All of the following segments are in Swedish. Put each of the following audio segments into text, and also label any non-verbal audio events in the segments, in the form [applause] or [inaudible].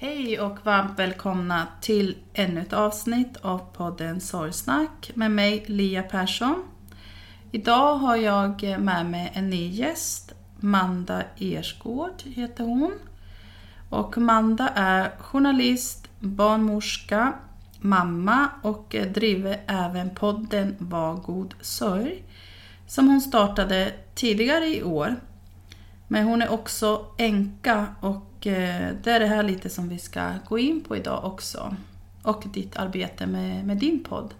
Hej och varmt välkomna till ännu ett avsnitt av podden Sorgsnack med mig Lia Persson. Idag har jag med mig en ny gäst. Manda Ersgård heter hon. Och Manda är journalist, barnmorska, mamma och driver även podden Var god sörj som hon startade tidigare i år. Men hon är också änka och eh, det är det här lite som vi ska gå in på idag också. Och ditt arbete med, med din podd.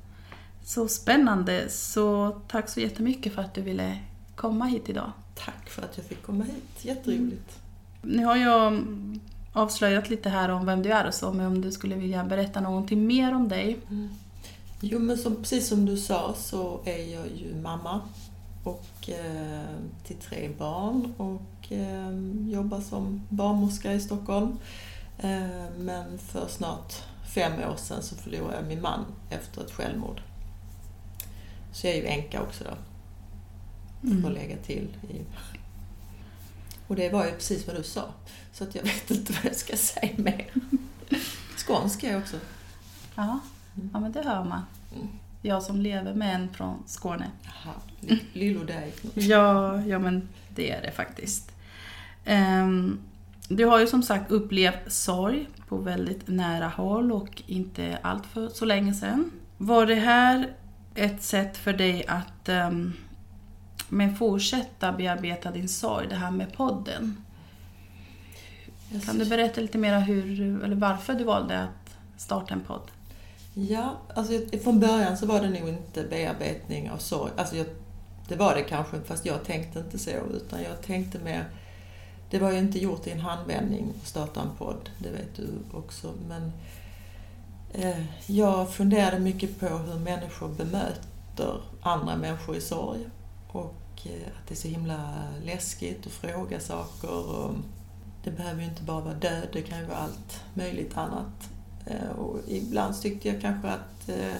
Så spännande, så tack så jättemycket för att du ville komma hit idag. Tack för att jag fick komma hit, jätteroligt. Nu har jag avslöjat lite här om vem du är och så, men om du skulle vilja berätta någonting mer om dig? Mm. Jo, men som, precis som du sa så är jag ju mamma och, till tre barn och eh, jobbar som barnmorska i Stockholm. Eh, men för snart fem år sedan så förlorade jag min man efter ett självmord. Så jag är ju änka också då. Mm. Att lägga till. I... Och det var ju precis vad du sa. Så att jag [laughs] vet inte vad jag ska säga mer. Skånska är jag också. Ja, ja men det hör man. Mm. Jag som lever med en från Skåne. Jaha, lillo dig. ja, ja, men det är det faktiskt. Um, du har ju som sagt upplevt sorg på väldigt nära håll och inte allt för så länge sedan. Var det här ett sätt för dig att um, men fortsätta bearbeta din sorg, det här med podden? Kan du berätta lite mer hur, eller varför du valde att starta en podd? Ja, alltså från början så var det nog inte bearbetning av sorg. Alltså jag, det var det kanske, fast jag tänkte inte så. Utan jag tänkte mer... Det var ju inte gjort i en handvändning att starta en podd, det vet du också. Men eh, jag funderade mycket på hur människor bemöter andra människor i sorg. Och eh, att det är så himla läskigt att fråga saker. Och det behöver ju inte bara vara död, det kan ju vara allt möjligt annat. Eh, och ibland tyckte jag kanske att eh,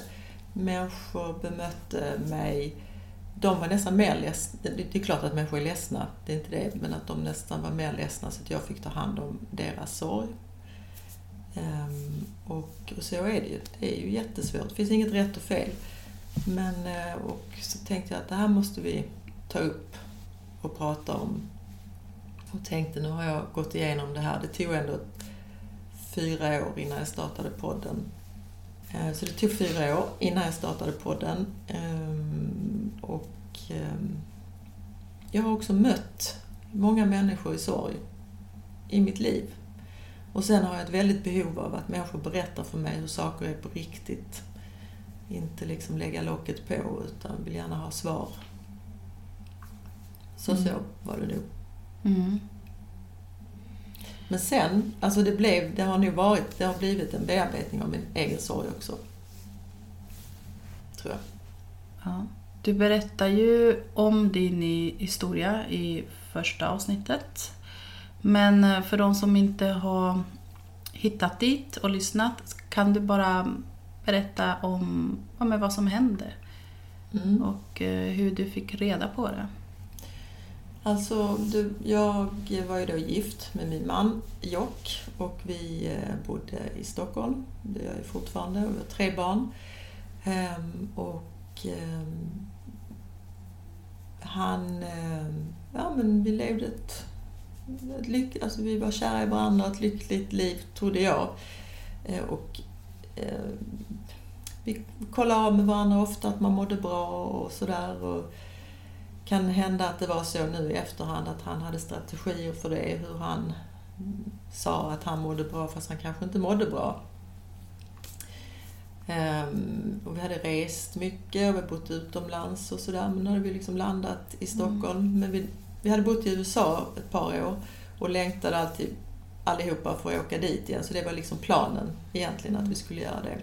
människor bemötte mig de var nästan mer ledsna. Det är klart att människor är ledsna, det är inte det, men att de nästan var mer ledsna så att jag fick ta hand om deras sorg. Um, och, och, så är det ju. Det är ju jättesvårt. Det finns inget rätt och fel. Men, eh, och så tänkte jag att det här måste vi ta upp och prata om. Och tänkte, nu har jag gått igenom det här. Det tog ändå fyra år innan jag startade podden. Eh, så det tog fyra år innan jag startade podden. Ehm, och ehm, jag har också mött många människor i sorg i mitt liv. Och sen har jag ett väldigt behov av att människor berättar för mig hur saker är på riktigt. inte liksom lägga locket på utan vill gärna ha svar. Så Mm. så var det nog. Mm. Men sen, alltså det blev, det har nog varit, det har blivit en bearbetning av min egen sorg också. Tror jag. Ja. Du berättar ju om din historia i första avsnittet. Men eh, för de som inte har hittat dit och lyssnat, kan du bara berätta om ja, vad som hände Mm. och eh, hur du fick reda på det? Alltså, du, jag var ju då gift med min man Jock och vi eh, bodde i Stockholm. Det gör jag fortfarande och vi har tre barn. Ehm, och ehm, han... ehm, ja, men vi levde ett, ett lyck, alltså vi var kära i varandra, ett lyckligt liv, trodde jag. Eh, och ehm, vi kollade av med varandra ofta att man mådde bra och sådär. Kan hända att det var så nu i efterhand att han hade strategier för det, hur han sa att han mådde bra fast han kanske inte mådde bra. Ehm, och vi hade rest mycket och vi bott utomlands och sådär men nu hade vi liksom landat i Stockholm. Men vi, vi hade bott i USA ett par år och längtade alltid allihopa för att åka dit igen så det var liksom planen egentligen att vi skulle göra det.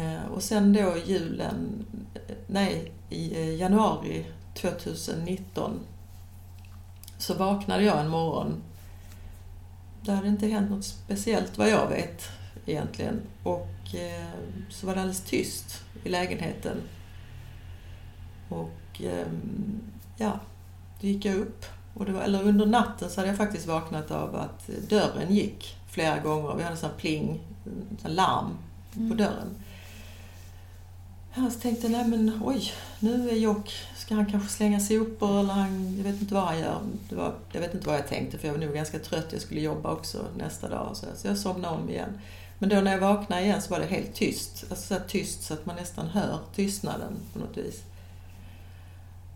Eh, Och sen då julen, nej, i eh, januari 2019 så vaknade jag en morgon. Det hade inte hänt något speciellt vad jag vet egentligen. Och eh, så var det alldeles tyst i lägenheten. Och eh, ja, då gick jag upp. Och var, eller under natten så hade jag faktiskt vaknat av att dörren gick flera gånger. Vi hade en sån pling, en sån larm på dörren. Jag tänkte nej men oj, nu är Jock, ska han kanske slänga sopor eller han, jag vet inte vad han gör. Det var, jag vet inte vad jag tänkte för jag var nog ganska trött, jag skulle jobba också nästa dag. Så, så jag somnade om igen. Men då när jag vaknade igen så var det helt tyst. Alltså så tyst så att man nästan hör tystnaden på något vis.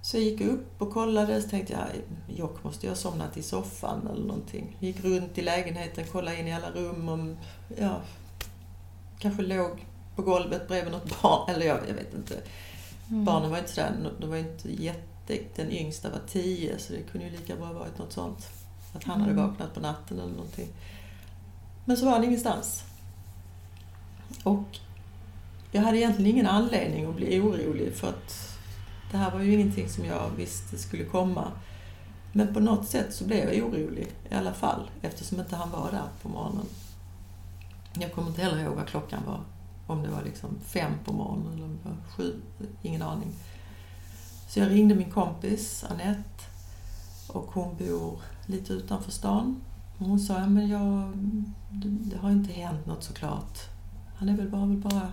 Så jag gick upp och kollade, så tänkte jag, Jock måste ju ha somnat i soffan eller någonting. Gick runt i lägenheten, kollade in i alla rum om, ja, kanske låg på golvet bredvid något barn, eller jag, jag vet inte. Barnen var inte sådär, de var inte jätte, den yngsta var tio så det kunde ju lika bra varit något sånt. Att han hade Mm. vaknat på natten eller någonting. Men så var han ingenstans. Och jag hade egentligen ingen anledning att bli orolig för att det här var ju ingenting som jag visste skulle komma. Men på något sätt så blev jag orolig i alla fall eftersom inte han var där på morgonen. Jag kommer inte heller ihåg vad klockan var. Om det var liksom fem på morgonen eller om det var sju, ingen aning. Så jag ringde min kompis Annette och hon bor lite utanför stan. Hon sa, ja, men jag, det, det har inte hänt något såklart. Han är väl bara, väl bara...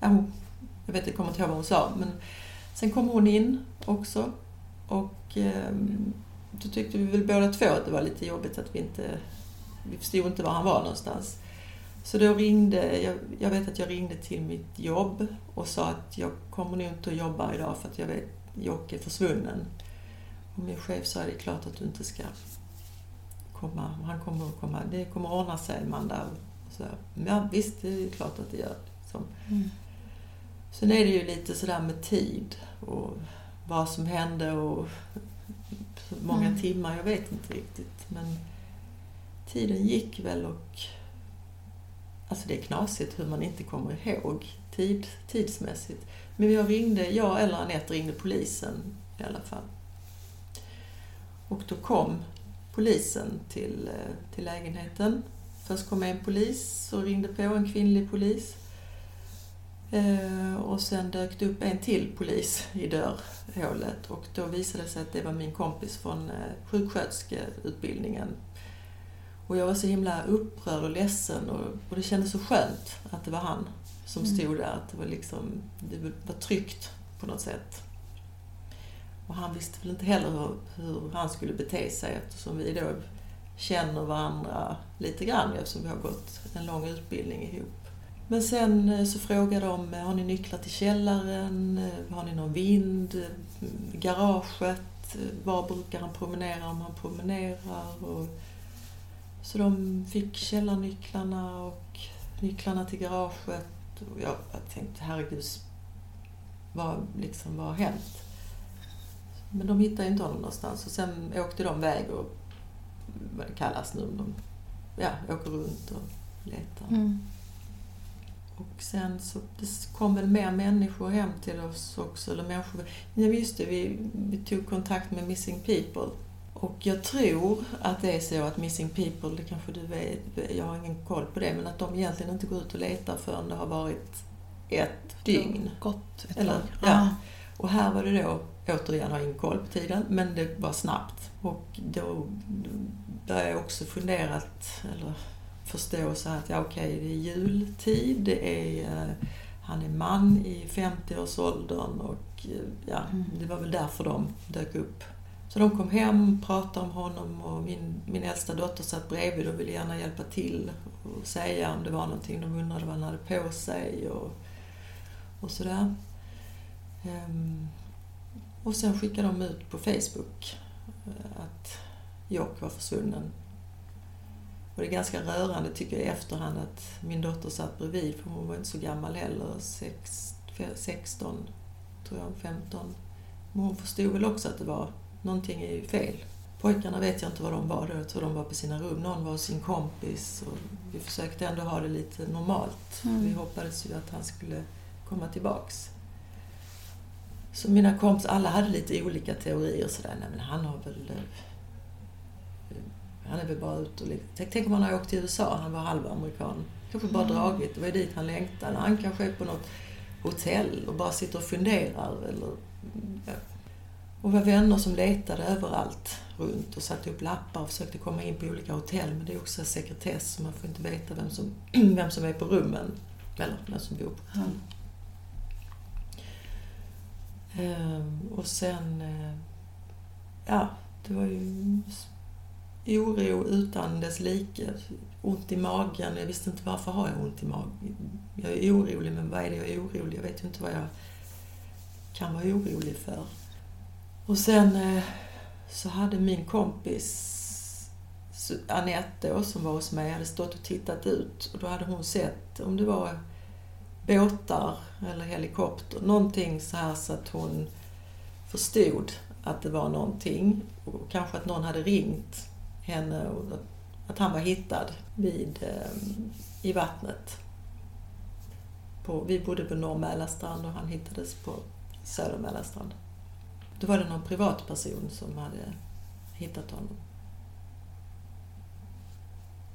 Ja, hon, jag vet, inte, kommer inte ihåg vad hon sa, men sen kom hon in också och eh, då tyckte vi väl båda två att det var lite jobbigt att vi inte... Vi förstod inte var han var någonstans. Så då ringde, jag, jag vet att jag ringde till mitt jobb och sa att jag kommer nog inte att jobba idag för att jag vet Jocke är försvunnen. Och min chef sa det är klart att du inte ska komma. Han kommer att komma. Det kommer att ordna sig Amanda. Så, ja visst, det är klart att det gör. Liksom. Mm. Sen är det ju lite sådär med tid och vad som hände och många Mm. timmar, jag vet inte riktigt. Men tiden gick väl och Alltså det är knasigt hur man inte kommer ihåg tid, tidsmässigt. Men jag ringde, jag eller Anette ringde polisen i alla fall. Och då kom polisen till, eh, till lägenheten. Först kom en polis och ringde på, en kvinnlig polis. Eh, och sen dök det upp en till polis i dörrhålet och då visade det sig att det var min kompis från eh, sjuksköterskeutbildningen. Och jag var så himla upprörd och ledsen och, och det kändes så skönt att det var han som Mm. stod där. Att det var, liksom, det var tryggt på något sätt. Och han visste väl inte heller hur, hur han skulle bete sig eftersom vi då känner varandra lite grann eftersom vi har gått en lång utbildning ihop. Men sen eh, så frågade de, har ni nycklar till källaren? Eh, Har ni någon vind? Eh, Garaget? Eh, Var brukar han promenera om han promenerar? Och så de fick källarnycklarna och nycklarna till garaget Och jag, jag tänkte, herregud, vad, liksom, vad har hänt? Men de hittade inte honom någonstans. Och sen åkte de väg och, vad det kallas nu, de ja, åker runt och letar. Mm. Och sen så det kom väl mer människor hem till oss också. Eller människor, ja, just det, vi, vi tog kontakt med Missing People. Och jag tror att det är så att Missing People, det kanske du vet, jag har ingen koll på det, men att de egentligen inte går ut och letar förrän det har varit ett dygn. Gått ett Eller, ja. Och här var det då, återigen har ingen koll på tiden, men det var snabbt. Och då började jag också fundera, att- eller förstå så att ja, okej, det är jultid, det är, eh, han är man i 50-årsåldern och eh, ja, Mm. det var väl därför de dök upp. Så de kom hem, pratade om honom och min, min äldsta dotter satt bredvid och ville gärna hjälpa till och säga om det var någonting de undrade vad han hade på sig och, och sådär. Ehm, och sen skickade de ut på Facebook eh, att Jock var försvunnen. Och det är ganska rörande tycker jag i efterhand att min dotter satt bredvid, för hon var inte så gammal heller, sex, 16 tror jag, 15. Men hon förstod väl också att det var, någonting är ju fel. Pojkarna vet jag inte var de var då, jag tror de var på sina rum. Någon var hos sin kompis och vi försökte ändå ha det lite normalt. Mm. Vi hoppades ju att han skulle komma tillbaks. Så mina kompisar, alla hade lite olika teorier sådär. Nej men han har väl... eh, Han är väl bara ute och... Tänk, tänk om han har åkt till USA, han var halvamerikan. Kanske bara Mm. dragit, det var ju dit han längtade. Han kanske är på något hotell och bara sitter och funderar eller... Och var vänner som letade överallt runt och satte upp lappar och försökte komma in på olika hotell. Men det är också sekretess, så man får inte veta vem som, [clears throat] vem som är på rummen. Eller vem som bor på hotell. Ehm, och sen, eh, ja, det var ju oro utan dess like. Ont i magen. Jag visste inte varför har jag ont i magen. Jag är orolig, men vad är det jag är orolig? Jag vet ju inte vad jag kan vara orolig för. Och sen eh, så hade min kompis Anette då, som var hos mig, hade stått och tittat ut och då hade hon sett om det var båtar eller helikopter, någonting så här så att hon förstod att det var någonting och kanske att någon hade ringt henne och att, han var hittad vid, eh, i vattnet. På, vi bodde på Norr Mälarstrand och han hittades på Söder Mälarstrand. Då var det någon privatperson som hade hittat honom.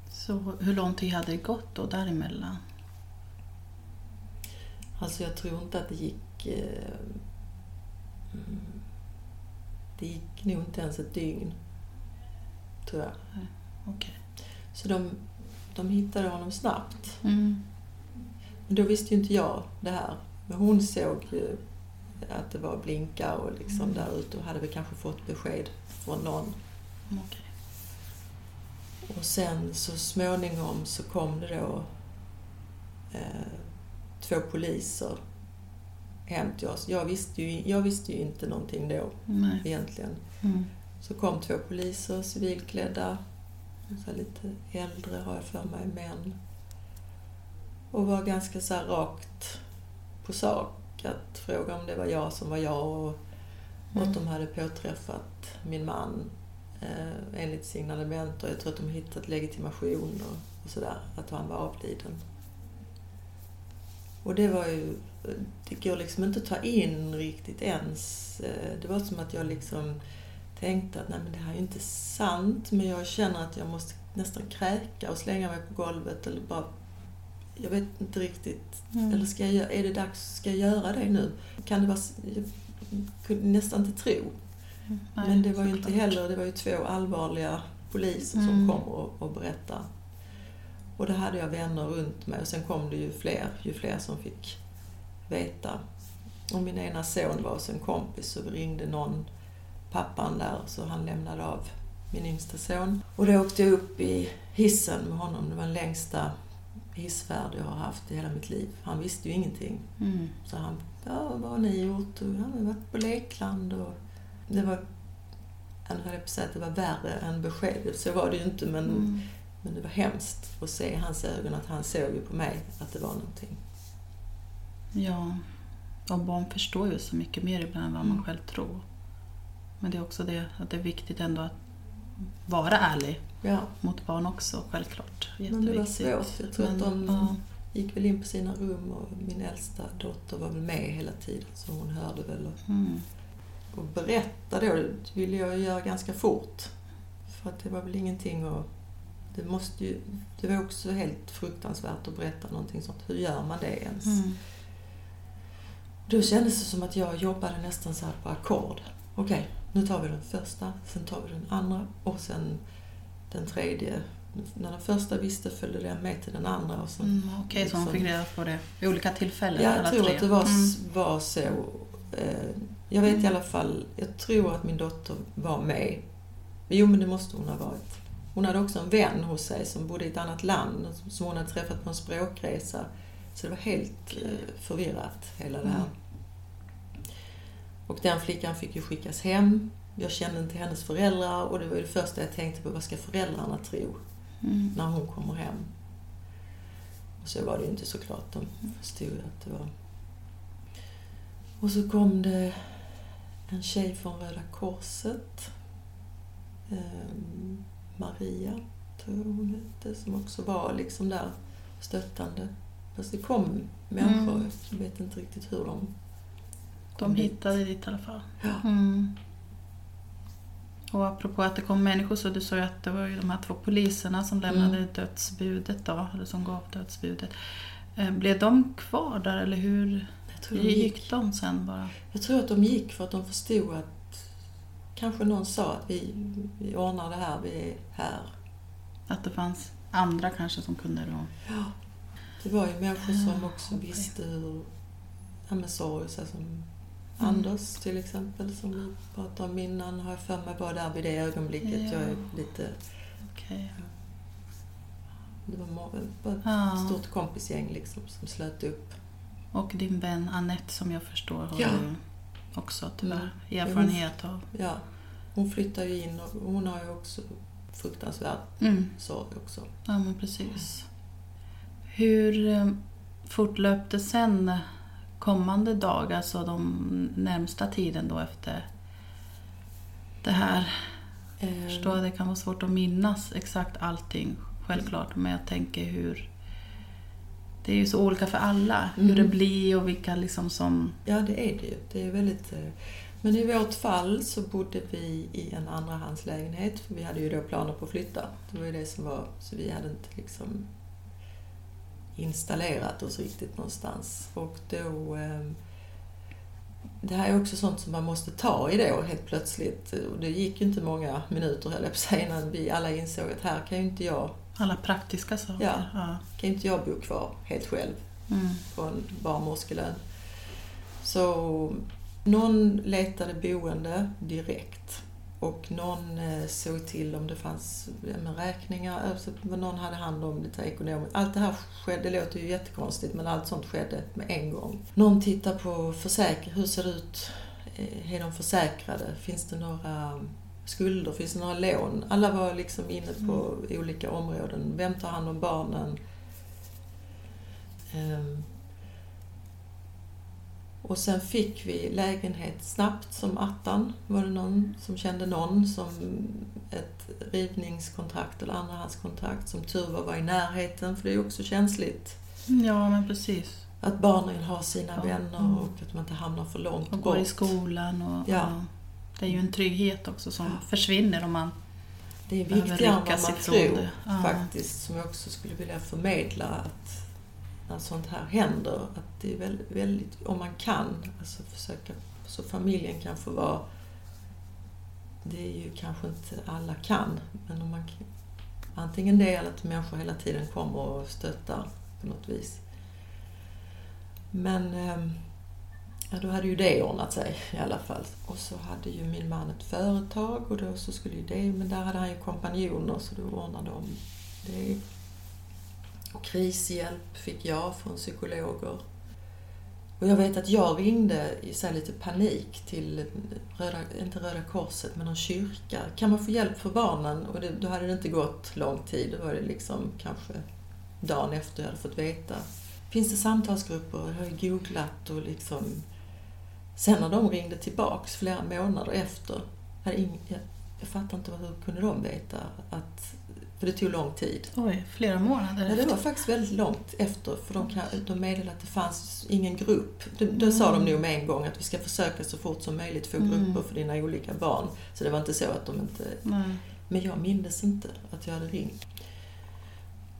Så hur lång tid hade det gått då däremellan? Alltså jag tror inte att det gick... Eh, mm, det gick nog inte ens ett dygn, tror jag. Okej. Så de, de hittade honom snabbt. Mm. Men då visste ju inte jag det här. Men hon såg ju att det var blinkar och liksom där ute och hade väl kanske fått besked från någon. Okej. Och sen så småningom så kom det då eh, två poliser hem till oss. Jag visste, ju, jag visste ju inte någonting då Nej. egentligen. Mm. Så kom två poliser, civilklädda, så lite äldre har jag för mig, män. Och var ganska så rakt på sak att fråga om det var jag som var jag och, och att de hade påträffat min man eh, enligt signalement och jag tror att de hittat legitimation och, och sådär, att han var avliden. Och det var ju, det går liksom inte att ta in riktigt ens. Eh, Det var som att jag liksom tänkte att nej men det här är ju inte sant men jag känner att jag måste nästan kräka och slänga mig på golvet eller bara jag vet inte riktigt. Mm. Eller ska jag, är det dags, ska jag göra det nu? Kan det vara, jag kunde nästan inte tro. Nej, Men det var ju inte såklart. heller, det var ju två allvarliga poliser som Mm. kom och, och berättade. Och då hade jag vänner runt mig och sen kom det ju fler, ju fler som fick veta. Och min ena son var hos en kompis så ringde någon, pappan där, så han lämnade av min yngsta son. Och då åkte jag upp i hissen med honom. Det var den längsta hissfärd jag har haft i hela mitt liv. Han visste ju ingenting. Mm. Så han, ja vad har ni gjort? Och, vi har varit på lekland och det var, han höll på att säga att det var värre än besked. Så var det ju inte men, Mm. men det var hemskt att se i hans ögon att han såg ju på mig att det var någonting. Ja, och barn förstår ju så mycket mer ibland än vad man Mm. själv tror. Men det är också det att det är viktigt ändå att vara ärlig Ja, mot barn också, självklart. men det var svårt. Jag tror att Men, de ja. gick väl in på sina rum och min äldsta dotter var väl med hela tiden så hon hörde väl. Och, Mm. och berätta då det ville jag göra ganska fort. För att det var väl ingenting att... Det, måste ju, det var också helt fruktansvärt att berätta någonting sånt. Hur gör man det ens? Mm. Då kändes det som att jag jobbade nästan så här på ackord. Okej, nu tar vi den första, sen tar vi den andra och sen den tredje. När den första visste följde den med till den andra. Och sen, Mm, Okej, så hon liksom- fick reda på det vid olika tillfällen? Ja, jag tror tre. att det var, Mm. var så. Eh, Jag vet i Mm. alla fall, jag tror att min dotter var med. Jo, men det måste hon ha varit. Hon hade också en vän hos sig som bodde i ett annat land, som hon hade träffat på en språkresa. Så det var helt eh, förvirrat, hela det här. Och den flickan fick ju skickas hem. Jag kände inte hennes föräldrar och det var ju det första jag tänkte på, vad ska föräldrarna tro Mm. när hon kommer hem? Och så var det ju inte såklart, de förstod att det var... Och så kom det en tjej från Röda Korset, ehm, Maria, tror jag hon hette, som också var liksom där stöttande. Fast det kom människor, Mm. jag vet inte riktigt hur de... De hittade dit i alla fall. Ja. Mm. Och apropå att det kom människor så du sa ju att det var ju de här två poliserna som lämnade Mm. dödsbudet då, eller som gav dödsbudet. Eh, Blev de kvar där eller hur de gick gick, de sen bara? jag tror att de gick för att de förstod att kanske någon sa att vi, vi ordnar det här, vi är här. Att det fanns andra kanske som kunde då... Ja, det var ju människor som Ah, också visste hur, ja men sorg, så som Mm. Anders till exempel som vi pratade om innan, har jag för mig var där vid det ögonblicket. Ja. Jag är lite, Okej. det var ett Ja. stort kompisgäng liksom som slöt upp. Och din vän Annette som jag förstår har Ja. du också tyvärr Mm. erfarenhet av. Ja, hon flyttade ju in och hon har ju också fruktansvärd Mm. sorg också. Ja, men precis. Hur eh, fortlöpte sen kommande dagar, alltså de närmsta tiden då efter det här? Eh, Jag förstår att det kan vara svårt att minnas exakt allting, självklart. Men jag tänker hur... Det är ju så olika för alla, hur Mm. det blir och vilka liksom som... Ja, det är det ju. Det är väldigt... eh, Men i vårt fall så bodde vi i en andrahandslägenhet, för vi hade ju då planer på att flytta. Det var ju det som var... Så vi hade inte liksom installerat oss riktigt någonstans. Och då... eh, Det här är också sånt som man måste ta i då helt plötsligt. Och det gick ju inte många minuter höll jag på säga innan vi alla insåg att här kan ju inte jag, Alla praktiska saker. Ja. ja. kan ju inte jag bo kvar helt själv Mm. på en barnmorskelön. Så någon letade boende direkt och någon eh, såg till om det fanns räkningar, alltså, någon hade hand om lite ekonomiskt. Allt det här skedde, det låter ju jättekonstigt men allt sånt skedde med en gång. Någon tittar på försäkring, hur ser det ut? Eh, Är de försäkrade? Finns det några skulder? Finns det några lån? Alla var liksom inne på olika områden. Vem tar hand om barnen? Och sen fick vi lägenhet snabbt som attan. Var det någon som kände någon som ett rivningskontrakt eller andrahandskontrakt. Som tur var var i närheten, för det är ju också känsligt. Ja, men precis. Att barnen har sina Ja, vänner mm. och att man inte hamnar för långt Och går i bort. skolan och... Ja. ja. Det är ju en trygghet också som Ja. försvinner om man Det är viktigare än vad man tror det. Faktiskt, som jag också skulle vilja förmedla. att när sånt här händer, att det är väldigt, väldigt om man kan, alltså försöka, så familjen kan få vara det är ju kanske inte alla kan, men om man antingen det eller att människor hela tiden kommer och stöttar på något vis. Men ehm, ja, då hade ju det ordnat sig i alla fall. Och så hade ju min man ett företag och då så skulle ju det, men där hade han ju kompanjoner så då ordnade de det. Och krishjälp fick jag från psykologer. Och jag vet att jag ringde i så här lite panik till, Röda, inte Röda Korset, men någon kyrka. Kan man få hjälp för barnen? Och det, då hade det inte gått lång tid. Då var det liksom kanske dagen efter jag hade fått veta. finns det samtalsgrupper, jag har ju googlat och liksom... Sen när de ringde tillbaks flera månader efter, hade ing, jag, jag fattar inte hur kunde de veta att... För det tog lång tid. Oj, flera månader Ja, det var faktiskt väldigt långt efter, för de, de meddelade att det fanns ingen grupp. Det, det sa de nog med en gång, att vi ska försöka så fort som möjligt få Mm. grupper för dina olika barn. Så det var inte så att de inte... Nej. Men jag mindes inte att jag hade ringt.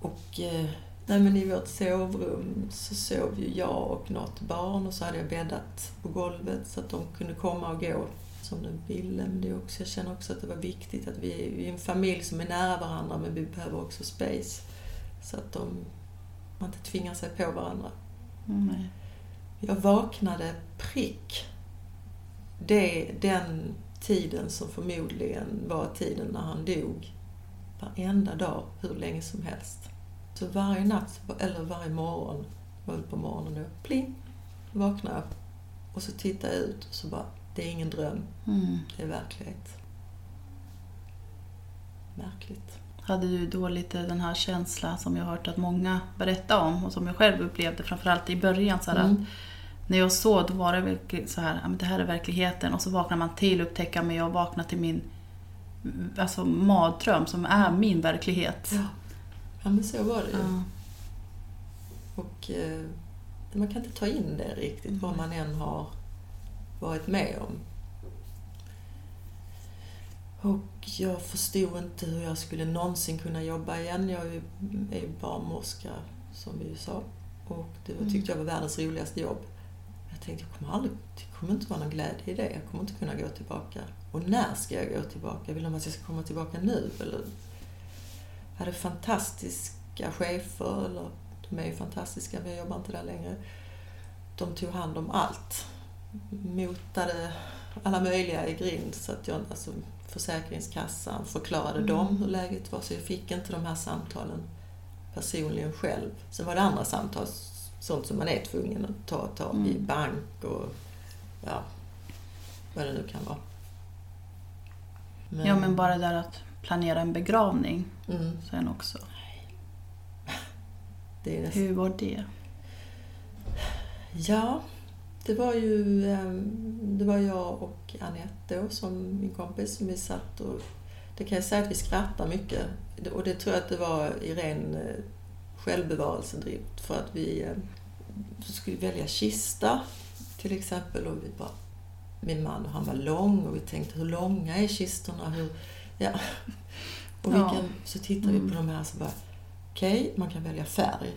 Och eh, nej, men i vårt sovrum så sov ju jag och något barn och så hade jag bäddat på golvet så att de kunde komma och gå som de ville. Men det är också, jag känner också att det var viktigt att vi vi är en familj som är nära varandra men vi behöver också space. Så att de man inte tvingar sig på varandra. Nej. Jag vaknade prick det, den tiden som förmodligen var tiden när han dog. Varenda dag, hur länge som helst. Så varje natt, eller varje morgon, var på morgonen då, pling, vaknade jag. Och så tittade jag ut och så bara, det är ingen dröm, Mm. det är verklighet. Märkligt. Hade du då lite den här känslan som jag har hört att många berättar om och som jag själv upplevde framförallt i början. Så här, att Mm. När jag sov då var det så här, det här är verkligheten och så vaknar man till och upptäcker att jag vaknar till min alltså, mardröm som är min verklighet. Ja. ja, men så var det ju. Ja. Och eh, man kan inte ta in det riktigt, vad man än har varit med om. Och jag förstod inte hur jag skulle någonsin kunna jobba igen. Jag är ju barnmorska, som vi sa. Och det var, tyckte jag var världens roligaste jobb. Jag tänkte, jag kommer aldrig, det kommer inte vara någon glädje i det. Jag kommer inte kunna gå tillbaka. Och när ska jag gå tillbaka? Vill de att jag ska komma tillbaka nu? Eller? Jag hade fantastiska chefer, eller de är ju fantastiska, men jag jobbar inte där längre. De tog hand om allt. Motade alla möjliga i grind. Så att jag, alltså, Försäkringskassan förklarade Mm. dem hur läget var, så jag fick inte de här samtalen personligen själv. Sen var det andra samtal, sånt som man är tvungen att ta, ta i Mm. bank och ja, vad det nu kan vara. ja men bara där att planera en begravning Mm, sen också. nästan Hur var det? Ja, det var ju ehm, det var jag och Anette då, som min kompis, som vi satt och... Det kan jag säga att vi skrattar mycket. Och det tror jag att det var i ren eh, självbevarelsedrift för att vi eh, skulle välja kista till exempel och vi bara... Min man, han var lång och vi tänkte hur långa är kistorna? Hur, ja. Och Ja. så tittade vi på de här så bara, okej, man kan välja färg.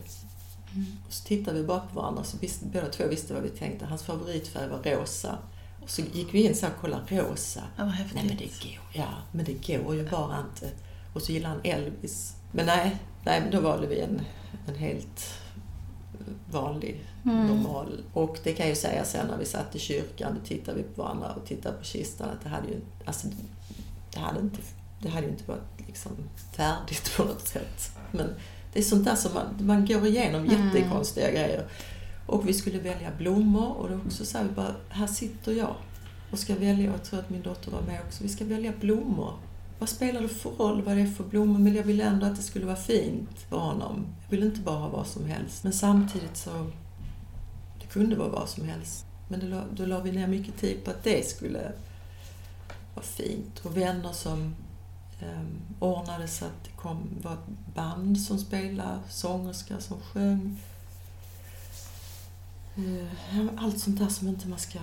Och så tittade vi bara på varandra så visste, båda två visste vad vi tänkte. Hans favoritfärg var rosa. Och så gick vi in så och kollade rosa. Ja, vad häftigt. Nej men det går, ja, men det går ju bara inte. Och så gillar han Elvis. Men nej, nej men då valde vi en, en helt vanlig, Mm. normal. Och det kan jag ju säga sen när vi satt i kyrkan, då tittade vi på varandra och tittade på kistan att det hade ju alltså, det hade inte, det hade inte varit liksom färdigt på något sätt. Men det är sånt där som man, man går igenom Mm. jättekonstiga grejer. Och vi skulle välja blommor och då också sa vi bara, här sitter jag och ska välja, jag tror att min dotter var med också, vi ska välja blommor. Vad spelar det för roll vad det är för blommor? Men jag ville ändå att det skulle vara fint för honom. Jag ville inte bara ha vad som helst. Men samtidigt så, det kunde vara vad som helst. Men la- då la vi ner mycket tid på att det skulle vara fint. Och vänner som ordnade så att det kom, var ett band som spelade, sångerska som sjöng. Eh, allt sånt där som inte man ska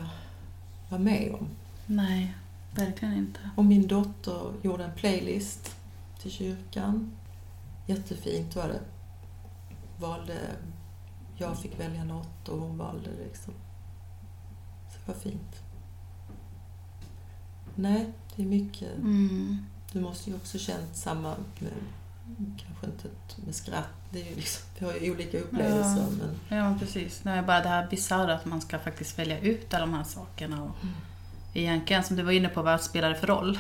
vara med om. Nej, verkligen inte. Och min dotter gjorde en playlist till kyrkan. Jättefint var det. Valde, jag fick välja något och hon valde liksom. Så det var fint. Nej, det är mycket. Mm. Du måste ju också känt samma kanske inte med skratt. Det är ju liksom, vi har ju olika upplevelser. Ja. Men, Ja, precis. Nej, bara det här bisarra att man ska faktiskt välja ut alla de här sakerna. Och Mm. Egentligen, som du var inne på, vad spelar det för roll?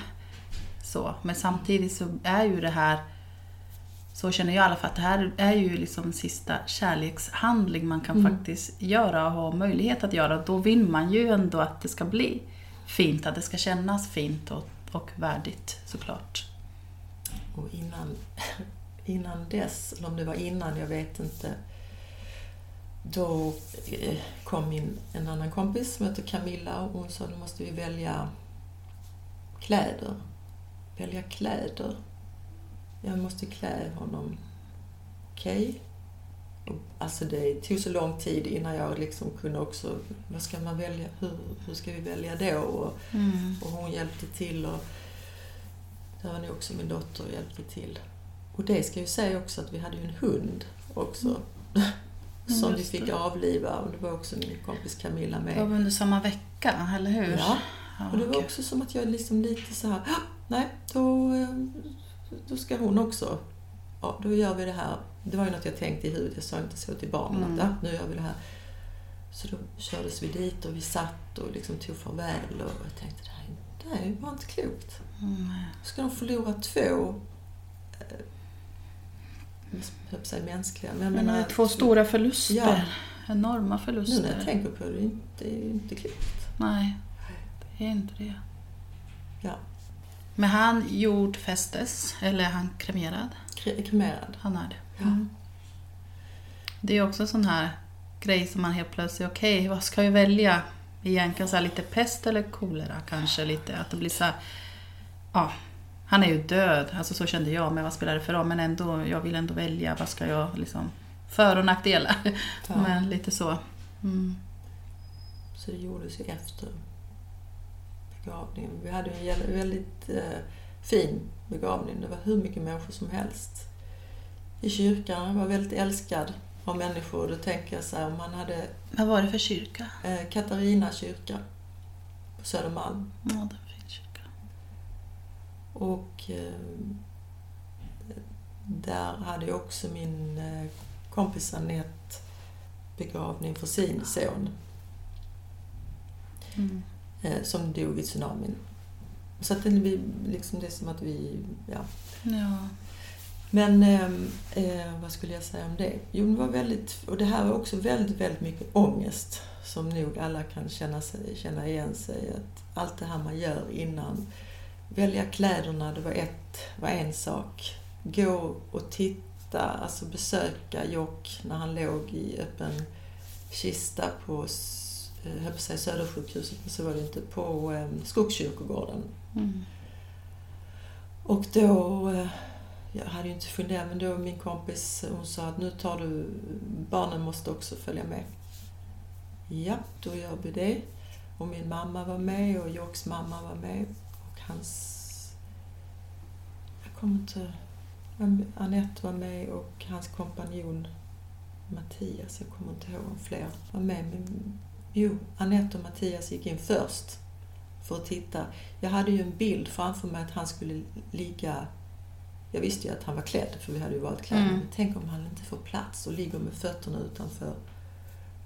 Så, men samtidigt så är ju det här, så känner jag i alla fall, att det här är ju liksom sista kärlekshandling man kan Mm. faktiskt göra och ha möjlighet att göra. Då vill man ju ändå att det ska bli fint, att det ska kännas fint och, och värdigt såklart. Och innan, [laughs] innan dess, eller om det var innan, jag vet inte. då eh, kom in en annan kompis som heter Camilla och hon sa nu måste vi välja kläder. Välja kläder. Jag måste klä honom. Okej. Okay. Alltså det tog så lång tid innan jag liksom kunde också, vad ska man välja, hur, hur ska vi välja då? Och, mm. och hon hjälpte till och där var nog också min dotter och hjälpte till. Och det ska jag ju säga också att vi hade ju en hund också. Mm. [laughs] som mm, vi fick avliva och det var också min kompis Camilla med. Det var under samma vecka, eller hur? Ja. och det var också som att jag liksom lite så här, nej, då, eh, då ska hon också, ja, då gör vi det här. Det var ju något jag tänkte i huvudet, jag sa inte så till barnen mm. att ja, nu gör vi det här. Så då kördes vi dit och vi satt och liksom tog farväl och jag tänkte det här, det här är ju bara inte klokt. Mm. Ska de förlora två eh, jag säga mänskliga. Men jag menar, men två stora förluster. Ja. Enorma förluster. Nu när jag tänker på det, det är ju inte klokt. Nej, det är inte det. Ja. Men han jordfästes, eller är han kremerad? Kremerad. Han är det. Ja. Mm. Det är också en sån här grej som man helt plötsligt, okej, okay, vad ska vi välja? Egentligen så lite pest eller kolera kanske lite. Att det blir så här, ja, han är ju död, alltså så kände jag, men vad spelar det för roll? Men ändå, jag vill ändå välja, vad ska jag liksom... För och nackdelar. Ja. [laughs] Men lite så. Mm. Så det gjordes ju efter begravningen. Vi hade en väldigt eh, fin begravning. Det var hur mycket människor som helst. I kyrkan, han var väldigt älskad av människor. Då tänker jag så här, om man hade... Vad var det för kyrka? Eh, Katarina kyrka på Södermalm. Ja, och eh, där hade jag också min kompis Anette begravning för sin son. Mm. Eh, som dog i tsunamin. Så att det blir liksom det som att vi, ja. ja. Men eh, vad skulle jag säga om det? Jo, det var väldigt, och det här var också väldigt, väldigt mycket ångest som nog alla kan känna, sig, känna igen sig. Att allt det här man gör innan välja kläderna, det var, ett, var en sak. Gå och titta, alltså besöka Jock när han låg i öppen kista på eh, höll på säga Södersjukhuset, men så var det inte, på eh, Skogskyrkogården. Mm. Och då, eh, jag hade ju inte funderat, men då min kompis hon sa att nu tar du, barnen måste också följa med. Ja, då gör vi det. Och min mamma var med och Jocks mamma var med hans... Jag kommer inte... Anette var med och hans kompanjon Mattias, jag kommer inte ihåg om fler var med. Men, jo, Anette och Mattias gick in först för att titta. Jag hade ju en bild framför mig att han skulle ligga... Jag visste ju att han var klädd, för vi hade ju varit klädda. Mm. Men tänk om han inte får plats och ligger med fötterna utanför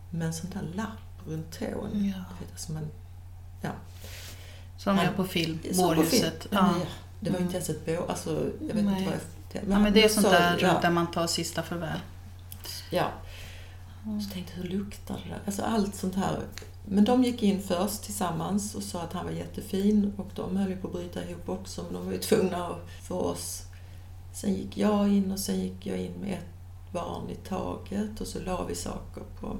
med en sån där lapp runt tån. Ja. Vet, alltså man, ja. Som är på film, Bårhuset. Ja. Det var ju inte ens ett bå... Alltså, jag vet Nej. inte vad jag... Men, ja, men det är sånt så, där ja. där man tar sista farväl. Ja. Så tänkte jag, hur luktar det där? Alltså allt sånt här. Men de gick in först tillsammans och sa att han var jättefin och de höll ju på att bryta ihop också men de var ju tvungna för oss. Sen gick jag in och sen gick jag in med ett barn i taget och så la vi saker på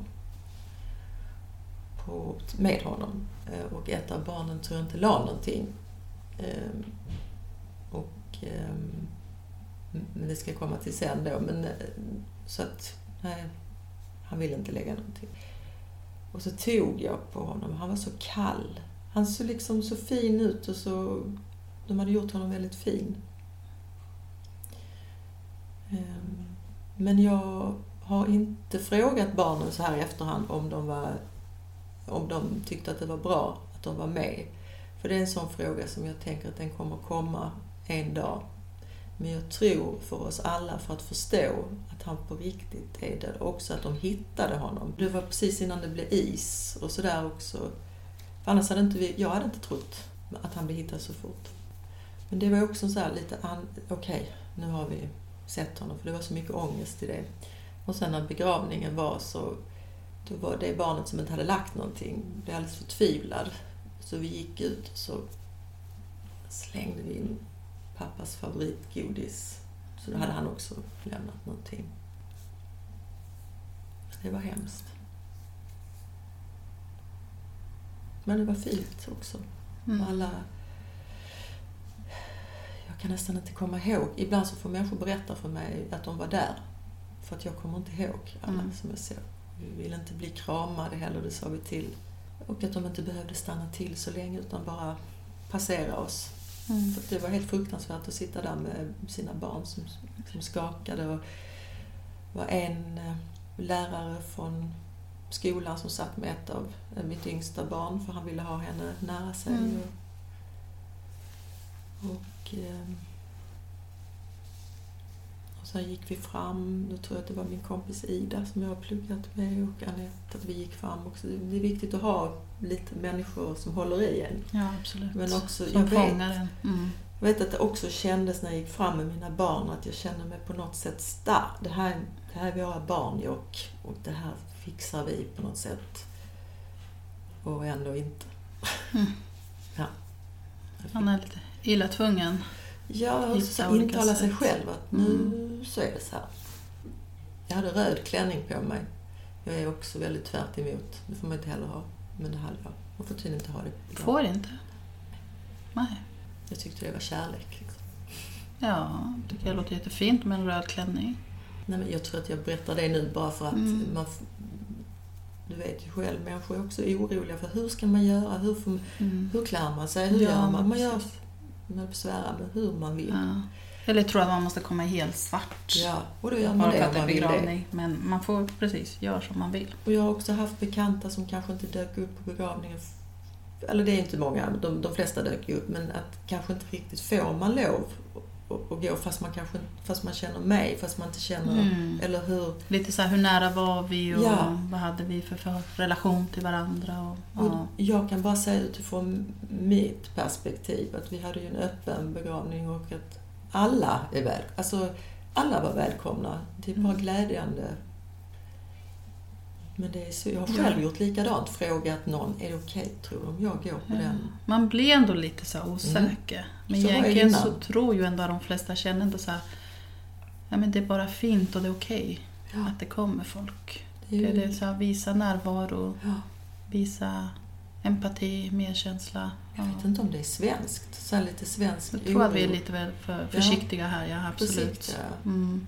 på, med honom. Eh, och ett av barnen tror jag inte la någonting. Ehm, och, ehm, men det ska komma till sen då. Men, eh, så att, nej, han ville inte lägga någonting. Och så tog jag på honom. Han var så kall. Han såg liksom så fin ut och så... De hade gjort honom väldigt fin. Ehm, men jag har inte frågat barnen så här i efterhand om de var om de tyckte att det var bra att de var med. För det är en sån fråga som jag tänker att den kommer komma en dag. Men jag tror för oss alla, för att förstå han på riktigt är det, också att de hittade honom. Det var precis innan det blev is och sådär också. För annars hade inte vi, jag hade inte trott att han blev hittad så fort. Men det var också så här lite, okej, okay, nu har vi sett honom, för det var så mycket ångest i det. Och sen när begravningen var så då var det barnet som inte hade lagt någonting, blev alldeles förtvivlad. Så vi gick ut och så slängde vi in pappas favoritgodis. Så då hade han också lämnat någonting. Det var hemskt. Men det var fint också. Mm. Alla... Jag kan nästan inte komma ihåg. Ibland så får människor berätta för mig att de var där. För att jag kommer inte ihåg alla Mm. som jag såg. Vi ville inte bli kramade heller, det sa vi till. Och att de inte behövde stanna till så länge utan bara passera oss. Mm. För det var helt fruktansvärt att sitta där med sina barn som, som skakade. Och var en eh, lärare från skolan som satt med ett av eh, mitt yngsta barn för han ville ha henne nära sig. Mm. Och, och, eh, och sen gick vi fram, då tror jag att det var min kompis Ida som jag har pluggat med och Anette, att vi gick fram också. Det är viktigt att ha lite människor som håller i en. Ja, absolut. Men också, Som jag vet, fångar en. Mm. Jag vet att det också kändes när jag gick fram med mina barn att jag kände mig på något sätt stark. Det här, det här är våra barn Jock och det här fixar vi på något sätt. Och ändå inte. Mm. Ja. Han är lite illa tvungen. Ja, och intala sig själv att nu så är det så här. Jag hade röd klänning på mig. Jag är också väldigt tvärt emot. Det får man inte heller ha. Men det hade jag. Man får tydligen inte ha det. Får inte. Nej. Jag tyckte det var kärlek. Liksom. Ja, tycker jag låter jättefint med en röd klänning. Nej, men jag tror att jag berättar det nu bara för att Mm. man... Du vet ju själv, människor är också oroliga för hur ska man göra? Hur, får, Mm. hur klär man sig? Hur Ja, gör man? Man gör, man svära, men hur man vill. Ja. Eller tror att man måste komma i helt svart. Ja, och då gör man det om man vill det. Men man får precis göra som man vill. Och jag har också haft bekanta som kanske inte dök upp på begravningen. Eller det är inte många, de, de flesta dök ju upp. Men att kanske inte riktigt får man lov att- gå fast man, kanske, fast man känner mig, fast man inte känner... Mm. Eller hur? Lite så här, hur nära var vi och Ja. vad hade vi för, för relation till varandra? Och, Och ja. jag kan bara säga utifrån mitt perspektiv att vi hade ju en öppen begravning och att alla är väl, alltså alla var välkomna. Det är bara Mm. glädjande. Men det är så, jag har själv gjort likadant, frågat någon, är det okej tror du om jag går på den? Man blir ändå lite så osäker. Men Så egentligen så tror ju ändå de flesta känner ändå så här, ja men det är bara fint och det är okej Ja, att det kommer folk. det är Det är så här, visa närvaro, ja, visa empati, medkänsla. Ja. jag vet inte om det är svenskt, så lite svensk Jag tror att vi är oro. lite väl för försiktiga här, ja absolut. Försiktiga. Mm.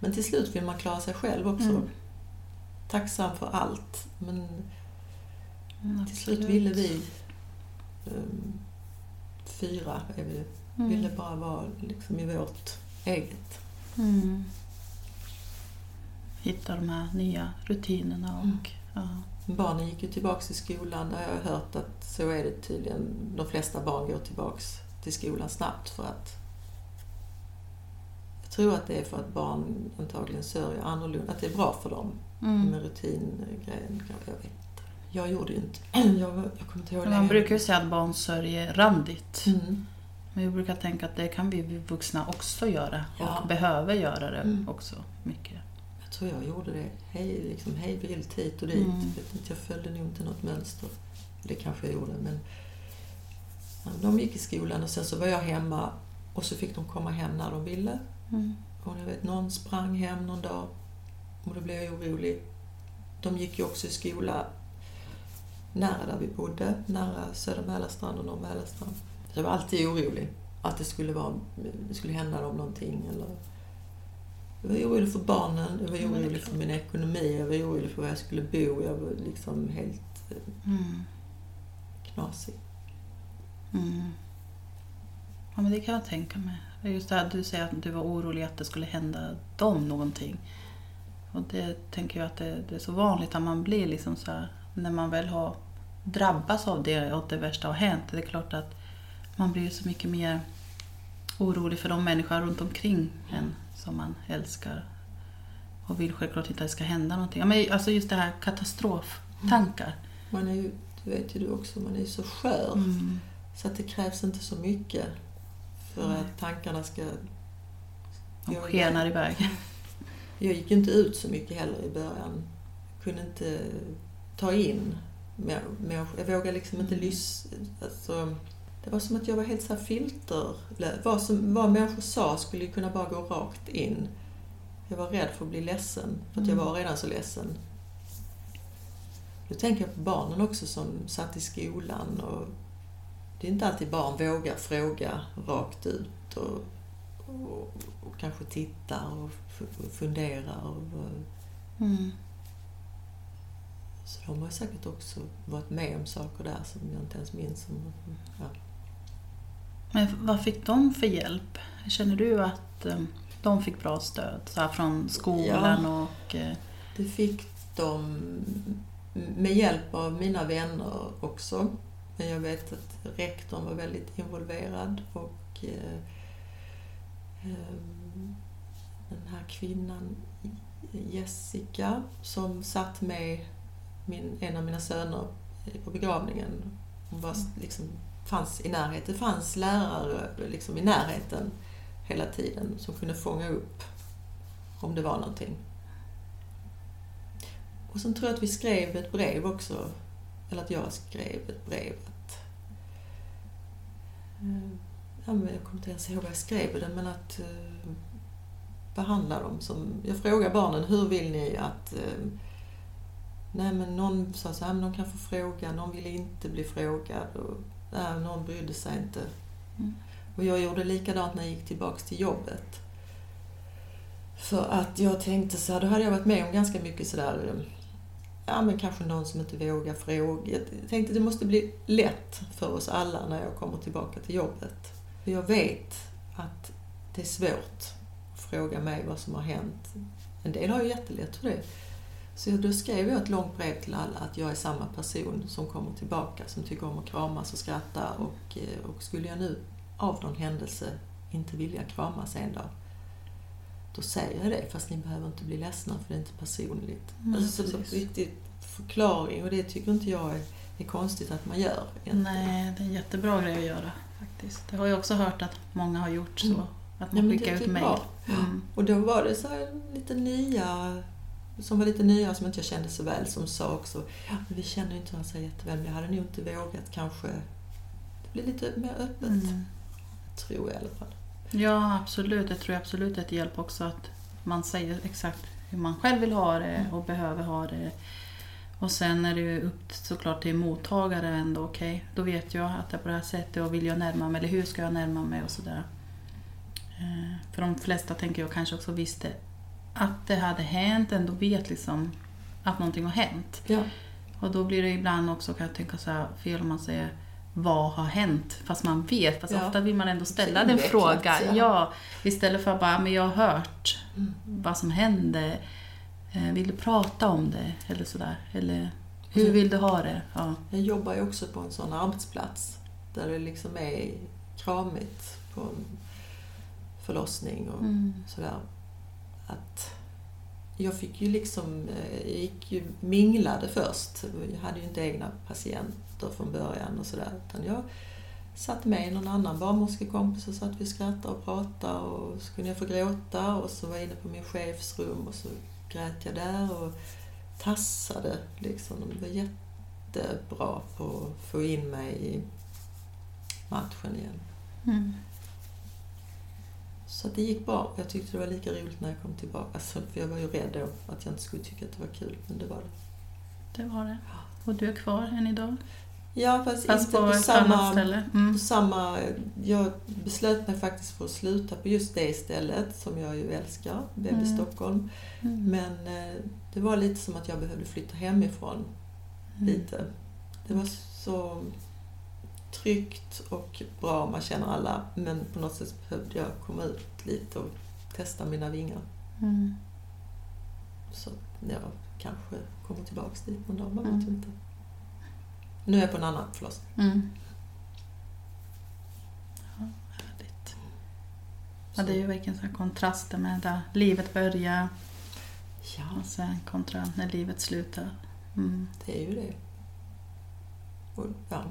Men till slut vill man klara sig själv också. Mm. Tacksam för allt. Men Mm, till slut ville vi, um, fyra är vi, Mm. ville bara vara liksom i vårt eget. Mm. Hitta de här nya rutinerna och Mm. ja. Barnen gick ju tillbaks till skolan. Där jag har hört att så är det tydligen. De flesta barn går tillbaks till skolan snabbt för att tror att det är för att barn antagligen sörjer annorlunda. Att det är bra för dem Mm. med rutingrejen. Jag vet. Jag gjorde ju inte... [clears throat] Jag, jag kommer inte ihåg Man brukar ju säga att barn sörjer randigt. Mm. Men jag brukar tänka att det kan vi vuxna också göra och Ja. behöver göra det Mm. också mycket. Jag tror jag gjorde det hej, liksom, hej vilt hit och dit. Mm. Jag följde nog inte något mönster. Det kanske jag gjorde, men de gick i skolan och sen så var jag hemma och så fick de komma hem när de ville. Mm. Och jag vet, någon sprang hem någon dag och då blev jag orolig. De gick ju också i skola nära där vi bodde, nära Södra Mälarstrand och Norr Mälarstrand. Så jag var alltid orolig att det skulle, vara, det skulle hända dem någonting. Eller... Jag var orolig för barnen, jag var är orolig för min ekonomi, jag var orolig för var jag skulle bo. Jag var liksom helt eh, Mm. knasig. Mm. Ja, men det kan jag tänka mig. Just det här du säger att du var orolig att det skulle hända dem någonting. Och det tänker jag att det, det är så vanligt att man blir liksom så här, när man väl har drabbats av det och det värsta har hänt. Det är klart att man blir så mycket mer orolig för de människor runt omkring en som man älskar. Och vill självklart inte att det ska hända någonting. Ja, men alltså just det här katastroftankar. Man är ju, det vet ju du också, man är ju så skör. Mm. Så att det krävs inte så mycket för Nej. att tankarna ska... De Jag- skenar iväg. [laughs] Jag gick inte ut så mycket heller i början. Jag kunde inte ta in människor. Jag vågade liksom inte Mm. lyssna. Alltså, det var som att jag var helt så här filter. Vad, som, vad människor sa skulle ju kunna bara gå rakt in. Jag var rädd för att bli ledsen, för att jag Mm. var redan så ledsen. Då tänker jag på barnen också som satt i skolan. Och det är inte alltid barn vågar fråga rakt ut och, och, och kanske titta och f- fundera. Och, Mm. så de har säkert också varit med om saker där som jag inte ens minns. Om, ja. Men vad fick de för hjälp? Känner du att eh, de fick bra stöd så här från skolan och... eh, Det fick de med hjälp av mina vänner också. Men jag vet att rektorn var väldigt involverad och eh, eh, den här kvinnan Jessica som satt med min, en av mina söner på begravningen. Hon var liksom, fanns i närheten. Det fanns lärare liksom i närheten hela tiden som kunde fånga upp om det var någonting. Och sen tror jag att vi skrev ett brev också, eller att jag skrev ett brev att... eh, Ja, men jag kommer inte ens ihåg vad jag skrev det, men att eh, behandla dem som... Jag frågar barnen, hur vill ni att... Eh, nej, men någon sa så här, men någon kan få fråga, någon ville inte bli frågad och nej, någon brydde sig inte. Mm. Och jag gjorde likadant när jag gick tillbaks till jobbet. För att jag tänkte så här, då hade jag varit med om ganska mycket sådär, ja men kanske någon som inte vågar fråga. Jag tänkte det måste bli lätt för oss alla när jag kommer tillbaka till jobbet. För jag vet att det är svårt att fråga mig vad som har hänt. En del har ju jättelätt för det. Så då skrev jag ett långt brev till alla att jag är samma person som kommer tillbaka, som tycker om att kramas och skratta. Och, eh, och skulle jag nu av någon händelse inte vilja kramas en dag, då säger jag det, fast ni behöver inte bli ledsna för det är inte personligt. Mm, alltså, så precis. riktigt förklaring och det tycker inte jag är, är konstigt att man gör. egentligen. Nej, det är en jättebra grej att göra faktiskt. Det har jag också hört att många har gjort så. Mm. Att Ja, man men skickar det- ut det är mejl. Mm. Och då var det så lite nya, som var lite nya som inte jag kände så väl, som sa också ja, men vi känner inte varandra så jätteväl, men jag hade nog inte vågat kanske det blir lite mer öppet, Mm. tror jag i alla fall. Ja, absolut. Det tror jag absolut är ett hjälp också att man säger exakt hur man själv vill ha det Mm. och behöver ha det. Och sen är det ju upp såklart till mottagaren ändå. Okej, då vet jag att det är på det här sättet och vill jag närma mig eller hur ska jag närma mig och sådär. Eh, För de flesta tänker jag kanske också visste att det hade hänt, ändå vet liksom att någonting har hänt. Ja. Och då blir det ibland också, kan jag tänka så här, fel om man säger vad har hänt? Fast man vet. Fast Ja. ofta vill man ändå ställa den frågan. ja. Ja. istället för att bara, men jag har hört Mm. vad som hände. Eh, Vill du prata om det? Eller sådär. Eller hur vill du ha det? Ja. Jag jobbar ju också på en sån arbetsplats där det liksom är kramigt på en förlossning och Mm. sådär. Att jag fick ju liksom, eh, jag gick ju minglade först. Jag hade ju inte egna patienter från början och sådär. Utan jag satt med någon annan barnmorskekompis och satt vi och skrattade och pratade och så kunde jag få gråta och så var jag inne på min chefs rum och så grät jag där och tassade liksom. Det var jättebra på att få in mig i matchen igen. Mm. Så det gick bra. Jag tyckte det var lika roligt när jag kom tillbaka. Alltså, för jag var ju rädd då att jag inte skulle tycka att det var kul, men det var det. Det var det. Och du är kvar än idag? Ja, fast, Fast inte på på, samma? Mm. på samma... Jag beslöt mig faktiskt för att sluta på just det stället som jag ju älskar, BB Mm. Stockholm. Mm. Men eh, det var lite som att jag behövde flytta hemifrån Mm. lite. Det var så tryggt och bra, man känner alla, men på något sätt behövde jag komma ut lite och testa mina vingar. Mm. Så jag kanske kommer tillbaks dit någon dag, man Mm. vet inte. Nu är jag på en annan förlossning. Mm. Ja, härligt. Ja, det är ju verkligen så här kontraster med där livet börjar Ja, och sen kontra när livet slutar. Mm. det är ju det. Och, ja.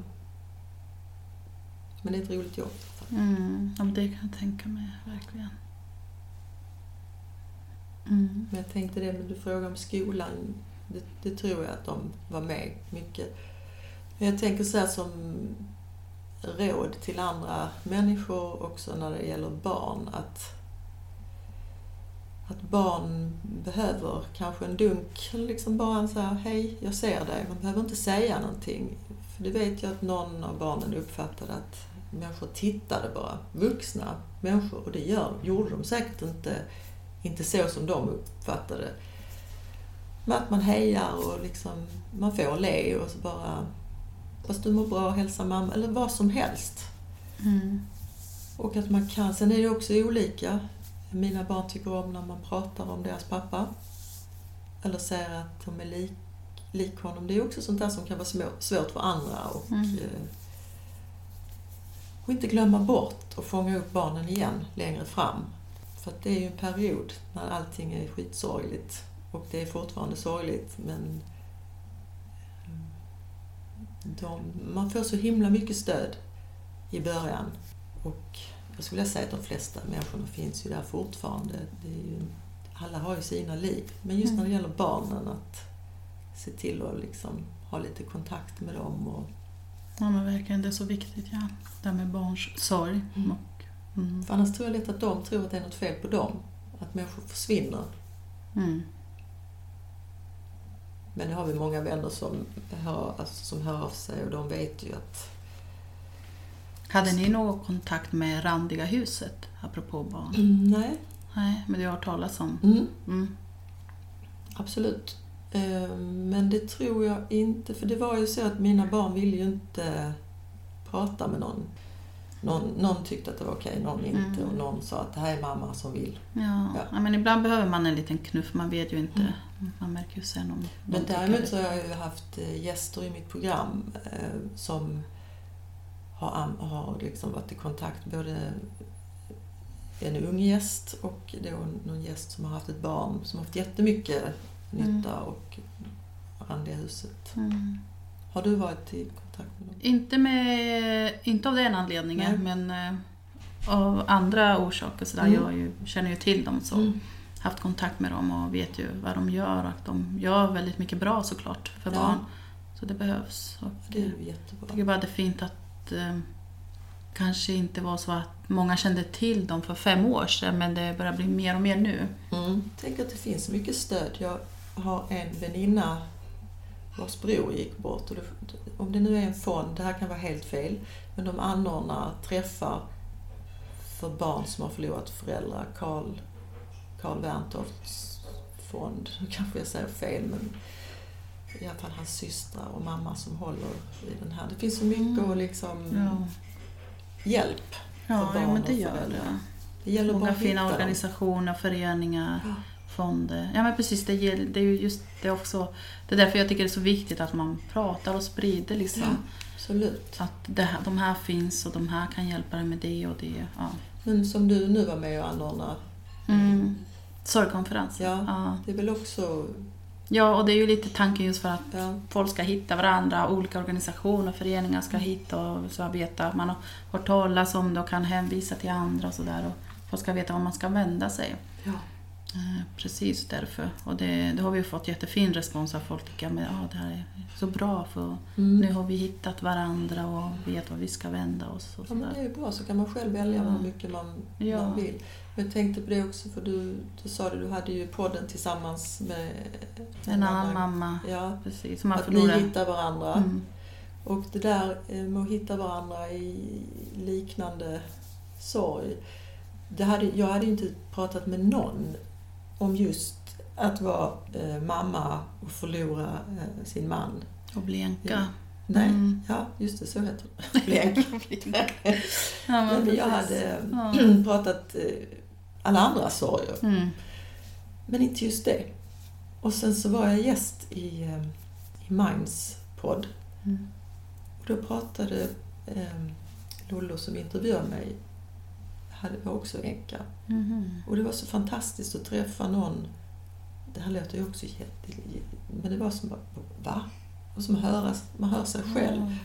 Men det är ett roligt jobb. Mm. Ja, men det kan jag tänka mig, verkligen. Mm. Men jag tänkte det, men du frågade om skolan. Det, det tror jag att de var med mycket. Jag tänker så här som råd till andra människor också när det gäller barn. Att, att barn behöver kanske en dunk, liksom bara så här, hej, jag ser dig. Man behöver inte säga någonting. För det vet jag att någon av barnen uppfattade att människor tittade bara. Vuxna människor. Och det gör, gjorde de säkert inte, inte så som de uppfattade. Men att man hejar och liksom, man får le och så bara Fast du mår bra, hälsa mamma, eller vad som helst. Mm. Och att man kan, sen är det också olika. Mina barn tycker om när man pratar om deras pappa. Eller säger att de är lik, lik honom. Det är också sånt där som kan vara små, svårt för andra. Och, Mm. eh, och inte glömma bort och fånga upp barnen igen längre fram. För det är ju en period när allting är skitsorgligt. Och det är fortfarande sorgligt men de, man får så himla mycket stöd i början. Och jag skulle vilja säga att de flesta människorna finns ju där fortfarande. Ju, alla har ju sina liv. Men just när det gäller barnen, att se till att liksom ha lite kontakt med dem. Och, Ja, men verkligen. Det är så viktigt, ja. Det här med barns sorg. Mm. Och, mm. för annars tror jag lätt att de tror att det är något fel på dem. Att människor försvinner. Mm. Men det har vi många vänner som hör, alltså, som hör av sig och de vet ju att Hade ni någon kontakt med Randiga huset, apropå barn? mm, nej, Nej, men du har hört talas om? mm, Mm. Absolut. Eh, Men det tror jag inte, för det var ju så att mina barn ville ju inte prata med någon. Någon, någon tyckte att det var okej, någon inte. Mm. Och någon sa att det här är mamma som vill. Ja. Ja. Ja. men ibland behöver man en liten knuff, man vet ju inte. Man märker ju sen om Men däremot så har jag ju haft eh, gäster i mitt program eh, som har, har liksom varit i kontakt, både en ung gäst och då någon gäst som har haft ett barn som har haft jättemycket nytta och Randiga huset. Mm. Har du varit i kontakt med dem? Inte, med, inte av den anledningen, men eh, av andra orsaker. Så där. Mm. Jag ju, känner ju till dem, så Mm. Haft kontakt med dem och vet ju vad de gör. Och att de gör väldigt mycket bra såklart för Ja. barn. Så det behövs. Och Det är jag jättebra. tycker bara det är fint att eh, kanske inte var så att många kände till dem för fem år sedan, men det börjar bli mer och mer nu. Mm. Tänk att det finns mycket stöd. Jag har en väninna vars bror gick bort. Och det, om det nu är en fond, det här kan vara helt fel, men de anordnar träffar för barn som har förlorat föräldrar. Karl, Karl Werntorps fond, nu kanske jag säger fel, men i alla fall hans systrar och mamma som håller i den här. Det finns så mycket Mm. och liksom Ja, hjälp. ja, barn ja men och det gör föräldrar. det. Det gäller bara Många att fina hitta dem. organisationer, föreningar, Ja. fonder. Ja men precis, det, det är ju just det också. Det är därför jag tycker det är så viktigt att man pratar och sprider liksom. Ja, absolut. Att det här, de här finns och de här kan hjälpa dig med det och det. Ja. Men som du nu var med och anordnade, Mm. Sorgkonferens. Ja. Ja. det är väl också Ja, och det är ju lite tanken just för att Ja. folk ska hitta varandra, olika organisationer, föreningar ska hitta och så veta. Man har hört talas om det och kan hänvisa till andra och sådär. Och folk ska veta var man ska vända sig. Ja. Eh, Precis därför. Och det, det har vi fått jättefin respons av folk tycker att ah, det här är så bra för Mm. nu har vi hittat varandra och vet var vi ska vända oss. Och Ja, men det är ju bra, så kan man själv välja Ja. hur mycket man, Ja. man vill. Jag tänkte på det också, för du, du sa det, du hade ju podden tillsammans med En annan mamma, Ja, precis, som att ni förlorat. hittar varandra. Mm. Och det där eh, med att hitta varandra i liknande sorg. Det hade, jag hade ju inte pratat med någon om just att vara eh, mamma och förlora eh, sin man. Och bli änka. Nej, Mm. ja just det, så heter det. [laughs] Blänk. Ja, men jag hade Ja. [clears throat] pratat eh, alla andra sorger, Mm. men inte just det. Och sen så var jag gäst i, eh, i Minds podd. Mm. Och då pratade eh, Lollo som intervjuade mig, hade, var också änka. Mhm. Och det var så fantastiskt att träffa någon, det här låter ju också jätte... Men det var som bara, va? Och som höra, man hör sig själv.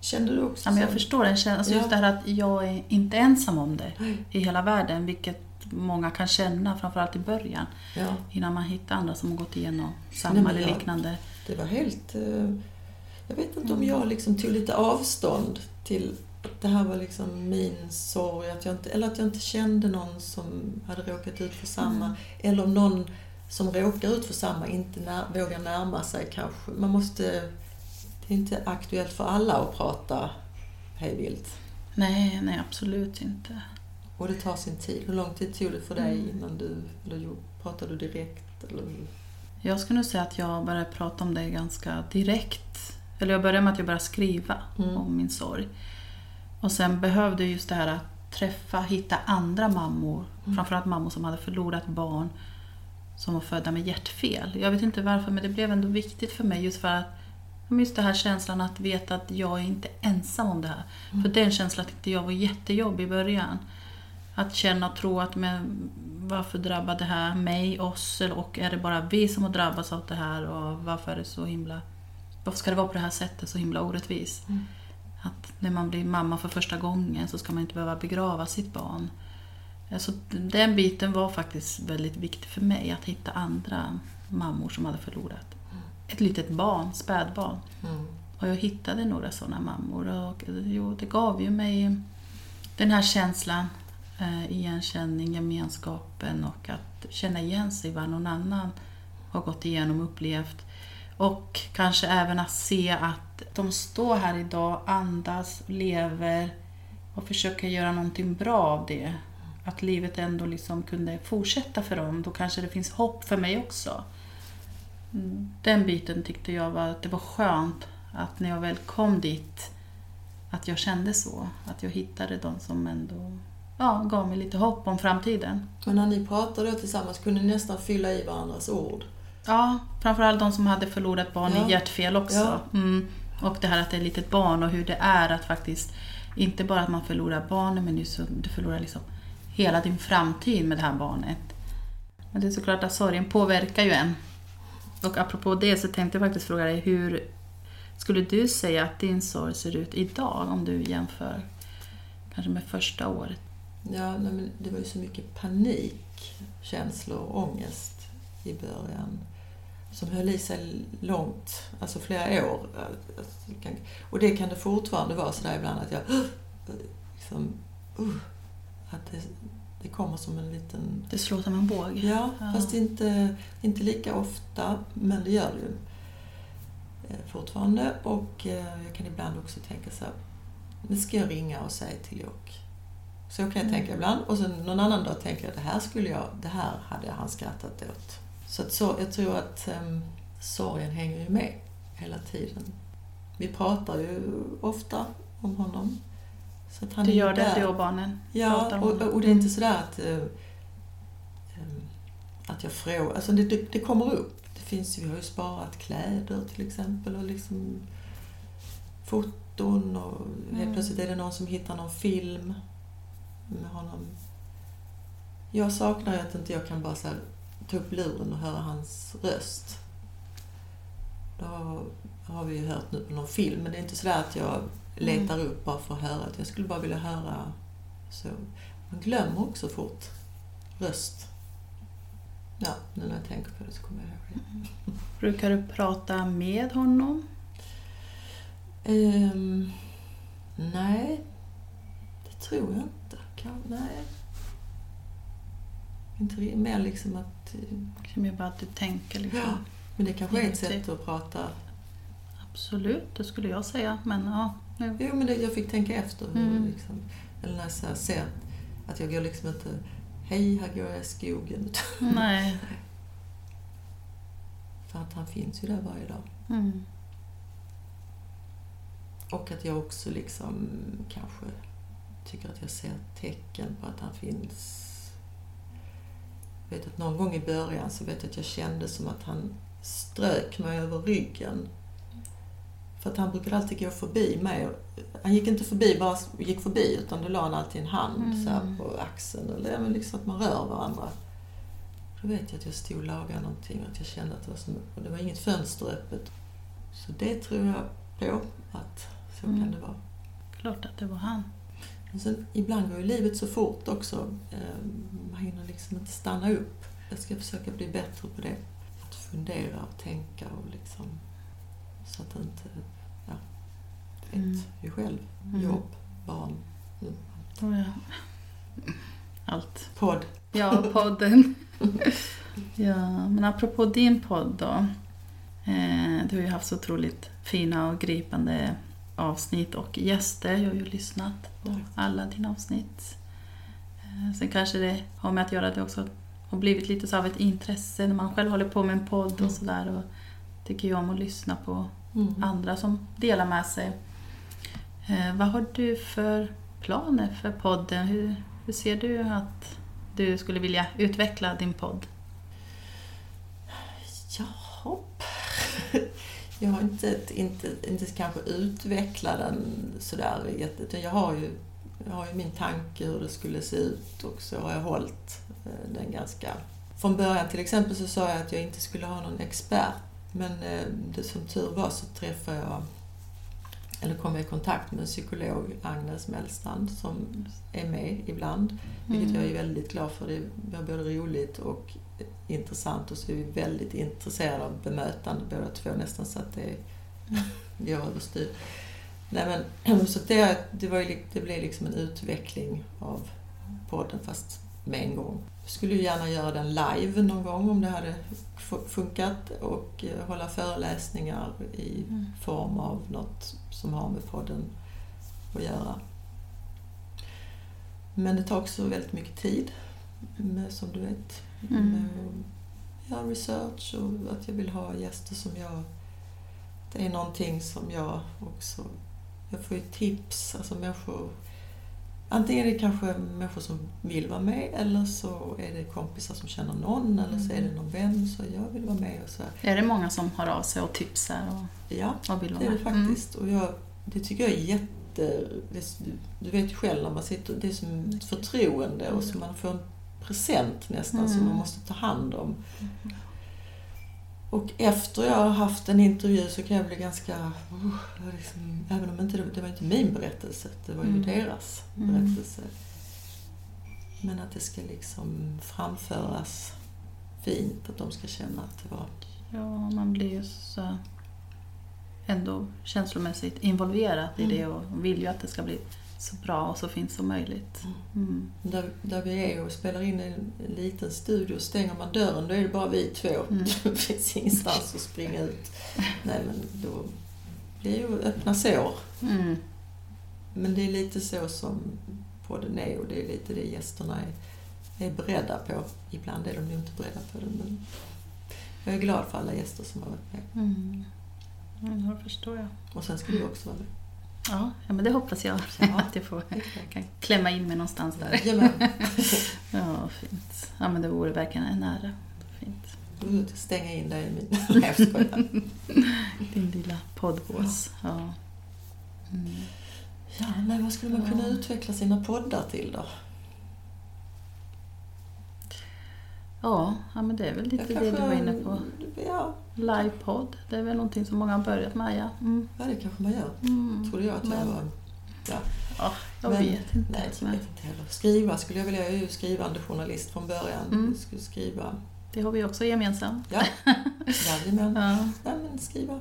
Kände du också Ja, men jag så? förstår den känslan. Alltså Ja. Just det här att jag är inte ensam om det Nej. i hela världen, vilket många kan känna, framförallt i början, Ja, innan man hittar andra som har gått igenom Nej, samma men eller liknande. det var helt... Eh, jag vet inte om jag liksom tog lite avstånd till att det här var liksom min sorg, att jag inte, eller att jag inte kände någon som hade råkat ut för samma. Mm. Eller om någon som råkar ut för samma inte när, vågar närma sig kanske. Man måste... Det är inte aktuellt för alla att prata hej vilt. Nej, nej absolut inte. Och det tar sin tid. Hur lång tid tog det för dig Mm. innan du... Eller pratade du direkt? Eller? Jag skulle nog säga att jag började prata om det ganska direkt. Eller jag började med att jag började skriva Mm. om min sorg. Och sen behövde jag just det här att träffa, hitta andra mammor. Mm. Framförallt mammor som hade förlorat barn som var födda med hjärtfel. Jag vet inte varför men det blev ändå viktigt för mig just för att Just den här känslan att veta att jag är inte ensam om det här. Mm. För den känslan tyckte jag var jättejobbig i början. Att känna och tro att men, varför drabbar det här mig, oss eller- och är det bara vi som har drabbats av det här och varför är det så himla... Varför ska det vara på det här sättet, så himla orättvist? Mm. Att när man blir mamma för första gången så ska man inte behöva begrava sitt barn. Så den biten var faktiskt väldigt viktig för mig, att hitta andra mammor som hade förlorat ett litet barn, spädbarn. Mm. Och jag hittade några sådana mammor och jo, det gav ju mig den här känslan, Eh, igenkänning, gemenskapen och att känna igen sig vad någon annan har gått igenom och upplevt. Och kanske även att se att de står här idag, andas, lever och försöker göra någonting bra av det. Att livet ändå liksom kunde fortsätta för dem. Då kanske det finns hopp för mig också. Den biten tyckte jag var att det var skönt att när jag väl kom dit att jag kände så. Att jag hittade de som ändå ja, gav mig lite hopp om framtiden. Men när ni pratade tillsammans kunde ni nästan fylla i varandras ord. Ja, framförallt de som hade förlorat barn Ja. i hjärtfel också. Ja. Mm. Och det här att det är ett litet barn och hur det är att faktiskt, inte bara att man förlorar barnet men just du förlorar liksom hela din framtid med det här barnet. Men det är såklart att sorgen påverkar ju en. Och apropå det så tänkte jag faktiskt fråga dig, hur skulle du säga att din sorg ser ut idag om du jämför kanske med första året? Ja, nej, men det var ju så mycket panik, känslor och ångest i början. Som höll i sig långt, alltså flera år. Alltså, Och det kan det fortfarande vara sådär ibland att jag liksom, uh, att det, det kommer som en liten... Det slår som en båge. Ja, Ja. fast inte, inte lika ofta, men det gör det ju eh, fortfarande. Och eh, jag kan ibland också tänka så här, nu ska jag ringa och säga till Jock. Så kan jag tänka ibland. Och sen någon annan dag tänker jag, det här skulle jag, det här hade han skrattat åt. Så, att så jag tror att um, sorgen hänger ju med hela tiden. Vi pratar ju ofta om honom. Så att han Du är gör det, du och barnen? Ja, och, och det är inte sådär att, eh, att jag frågar. Alltså det, det, det kommer upp. Det finns, vi har ju sparat kläder till exempel och liksom foton och helt Mm. plötsligt är det någon som hittar någon film med honom. Jag saknar att inte jag kan bara så här, ta upp luren och höra hans röst. Det har, har vi ju hört nu på någon film, men det är inte så att jag letar upp bara för att höra. Jag skulle bara vilja höra så. Man glömmer också fort röst. Ja, nu när jag tänker på det så kommer jag ihåg det. Brukar du prata med honom? Ehm, nej, det tror jag inte. Kan, nej. Inte mer liksom att... eh, Som är bara att du tänker liksom. Ja, men det kanske är ett sätt att prata. Absolut, det skulle jag säga. Men ja, nu. Jo, men det, jag fick tänka efter. Hur, Mm. liksom, eller när jag ser att jag går liksom inte Hej, här går jag i skogen. [laughs] Nej. För att han finns ju där varje dag. Mm. Och att jag också liksom kanske tycker att jag ser tecken på att han finns. Jag vet att någon gång i början så vet jag att jag kände som att han strök mig över ryggen. För att han brukade alltid gå förbi mig. Han gick inte förbi, bara gick förbi, utan då la han alltid en hand så här på axeln. Eller men liksom att man rör varandra. Då vet jag att jag stod och lagade någonting och att jag kände att det var, som, och det var inget fönster öppet. Så det tror jag på, att så Mm. kan det vara. Klart att det var han. Sen, ibland går ju livet så fort också. Eh, Man hinner liksom inte stanna upp. Jag ska försöka bli bättre på det. Att fundera och tänka och liksom... Så att inte... Ja, vet Mm. ju själv. Mm. Jobb, barn, mm, Oh, ja. Allt. podd. Ja, podden. [laughs] ja, men apropå din podd då. Eh, du har ju haft så otroligt fina och gripande avsnitt och gäster. Jag har ju lyssnat på alla dina avsnitt. Eh, sen kanske det har med att göra att det också har blivit lite så av ett intresse när man själv håller på med en podd Mm. och sådär. Och tycker ju om att lyssna på Mm. andra som delar med sig. Eh, vad har du för planer för podden? Hur, hur ser du att du skulle vilja utveckla din podd? Jaha. [laughs] Jag har inte, inte, inte kanske utvecklat den sådär jätte... Jag har ju, jag har ju min tanke hur det skulle se ut och så har jag hållit eh, den ganska... Från början till exempel så sa jag att jag inte skulle ha någon expert. Men eh, det som tur var så träffade jag, eller kom jag i kontakt med en psykolog, Agnes Mellstrand, som är med ibland. Vilket jag är väldigt glad för. Det var både roligt och intressant och så är vi väldigt intresserade av bemötande båda två nästan så att det går överstyr. Nej men, [clears throat] så det, det, var ju, det blev liksom en utveckling av podden fast med en gång. Jag skulle ju gärna göra den live någon gång om det hade fu- funkat och eh, hålla föreläsningar i Mm. form av något som har med podden att göra. Men det tar också väldigt mycket tid, som du vet. Mm. Att göra research och att jag vill ha gäster som jag... Det är någonting som jag också... Jag får ju tips, alltså människor... Antingen är det kanske människor som vill vara med eller så är det kompisar som känner någon eller så är det någon vän så jag vill vara med och så. Är det många som hör av sig och tipsar och, Ja, och vill vara det är med? det faktiskt. Och jag, det tycker jag är jätte... Det, du, du vet ju själv när man sitter... Det är som ett förtroende och så man får en present nästan som Mm. man måste ta hand om. Och efter jag har haft en intervju så kan jag bli ganska... Var liksom, även om inte det, var inte min berättelse, det var ju Mm. deras Mm. berättelse. Men att det ska liksom framföras fint, att de ska känna att det var... Ja, man blir ju så ändå känslomässigt involverad i Mm. det och vill ju att det ska bli så bra och så fint som möjligt. Mm. Där, där vi är och spelar in i en, en liten studio, stänger man dörren då är det bara vi två. Mm. [laughs] Det finns ingenstans att springa ut. Nej men då blir ju öppna sår. Mm. Men det är lite så som podden är och det är lite det gästerna är, är beredda på. Ibland är de ju inte beredda på det men jag är glad för alla gäster som har varit med. Mm. Ja, det förstår jag. Och sen ska du också vara med. Ja, ja men det hoppas jag Ja. att jag får kan klämma in mig någonstans där. [laughs] Ja, fint. Ja, men det vore verkligen en ära. Fint. Stänga in dig i min... [laughs] Nej. Din lilla poddbås. Ja. Mm. Ja, men vad skulle man kunna utveckla sina poddar till då? Ja, ja men det är väl lite Jag det du var inne på. Ja, Livepodd, det är väl någonting som många har börjat med, ja. Mm. ja, det kanske man gör. Mm. Trodde jag att jag Men- var... Ja. Ja, jag Men- vet inte. Nej, jag men vet inte heller. Skriva skulle jag vilja. Jag är ju skrivande journalist från början. Mm. Skulle skriva. det har vi också gemensamt. Ja, [laughs] jajamän. Ja. Ja, men skriva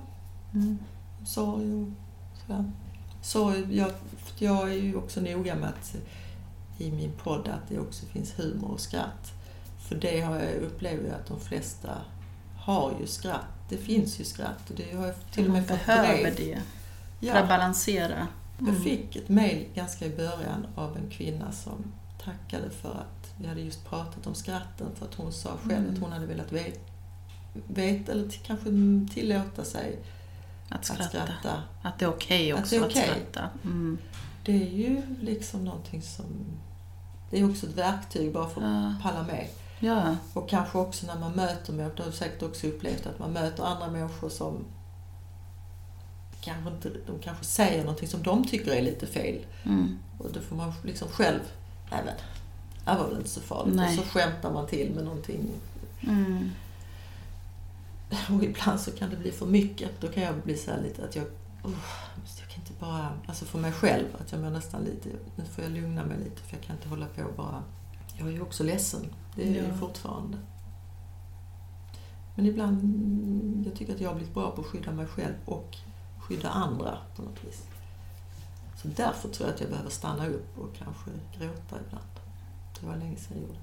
Mm. sorg och sådär. Sorg, jag, jag är ju också noga med att i min podd att det också finns humor och skratt. För det har jag upplever jag att de flesta har ju skratt. Det finns ju skratt och det har jag till och med fått behöver brev. det för att balansera. Mm. Jag fick ett mejl ganska i början av en kvinna som tackade för att vi hade just pratat om skratten för att hon sa själv Mm. att hon hade velat veta, vet, eller kanske tillåta sig Att att skratta. skratta. Att det är okej Att också det är att, skratta. Mm. Det är ju liksom någonting som... Det är också ett verktyg bara för att Ja. palla med. Ja, Och kanske också när man möter människor, det har du säkert också upplevt, att man möter andra människor som kanske inte, de kanske säger någonting som de tycker är lite fel. mm. Och då får man liksom själv, nej men, det var väl inte så farligt. Nej. Och så skämtar man till med någonting. Mm. Och ibland så kan det bli för mycket. Då kan jag bli så här lite att jag, oh, jag kan inte bara, alltså för mig själv, att jag mår nästan lite, nu får jag lugna mig lite för jag kan inte hålla på och bara, jag är ju också ledsen. Det är Ja. fortfarande. Men ibland, jag tycker att jag har blivit bra på att skydda mig själv och skydda andra på något vis. Så därför tror jag att jag behöver stanna upp och kanske gråta ibland. Det var länge sedan jag gjorde.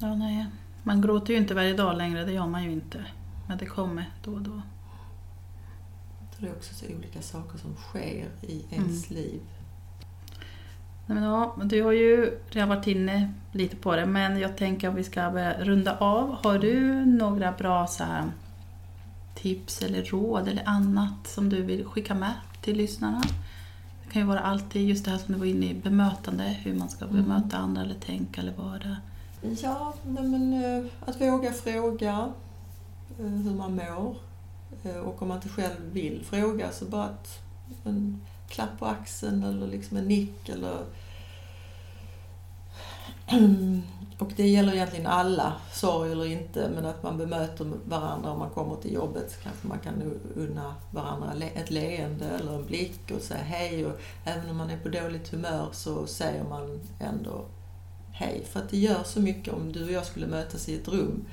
ja, nej. Man gråter ju inte varje dag längre, det gör man ju inte. Men det kommer då och då. Det är också så olika saker som sker i ens liv. Men ja, du har ju redan varit inne lite på det, men jag tänker att vi ska börja runda av. Har du några bra så här, tips eller råd eller annat som du vill skicka med till lyssnarna? Det kan ju vara alltid just det här som du var inne i, bemötande, hur man ska Mm. bemöta andra eller tänka eller vara. Ja, men eh, att våga fråga eh, hur man mår. Eh, Och om man inte själv vill fråga så bara att en klapp på axeln eller liksom en nick eller... Och det gäller egentligen alla, sorg eller inte, men att man bemöter varandra om man kommer till jobbet. så Kanske man kan unna varandra ett leende eller en blick och säga hej. Och även om man är på dåligt humör så säger man ändå hej. För att det gör så mycket om du och jag skulle mötas i ett rum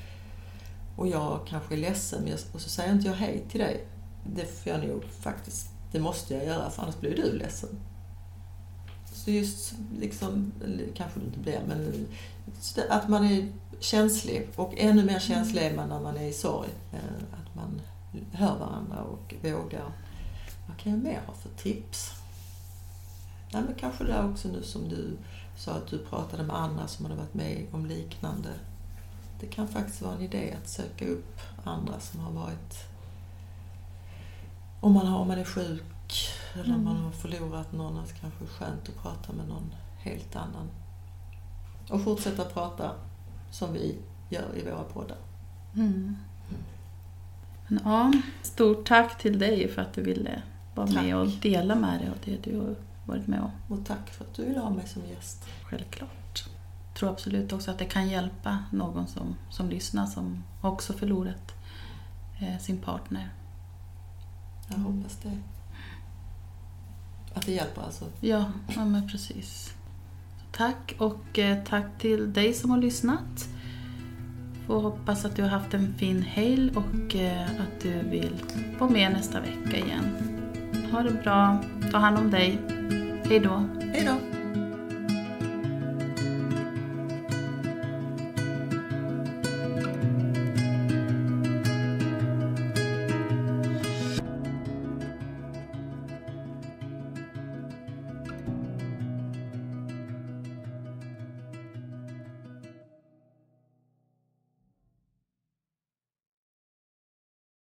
och jag kanske är ledsen och så säger inte jag hej till dig. Det får jag nog faktiskt, det måste jag göra för annars blir du ledsen. Så just liksom, kanske du inte blir, men att man är känslig och ännu mer känslig är man när man är i sorg. Eh, att man hör varandra och vågar. Vad kan jag mer ha för tips? Nej, men kanske det där också nu som du sa att du pratade med andra som hade varit med om liknande. Det kan faktiskt vara en idé att söka upp andra som har varit... Om man, har, om man är sjuk eller om man har förlorat någon, att det kanske är skönt att prata med någon helt annan. Och fortsätta prata som vi gör i våra poddar. Mm. Men, ja, stort tack till dig för att du ville vara Tack. med och dela med dig av det du har varit med om. Och tack för att du ville ha mig som gäst. Självklart. Jag tror absolut också att det kan hjälpa någon som, som lyssnar som också förlorat eh, sin partner. Jag hoppas det. Att det hjälper alltså. Ja, ja men precis. Tack och eh, tack till dig som har lyssnat. Får hoppas att du har haft en fin helg och eh, att du vill vara med nästa vecka igen. Ha det bra, ta hand om dig. Hej då. Hej då!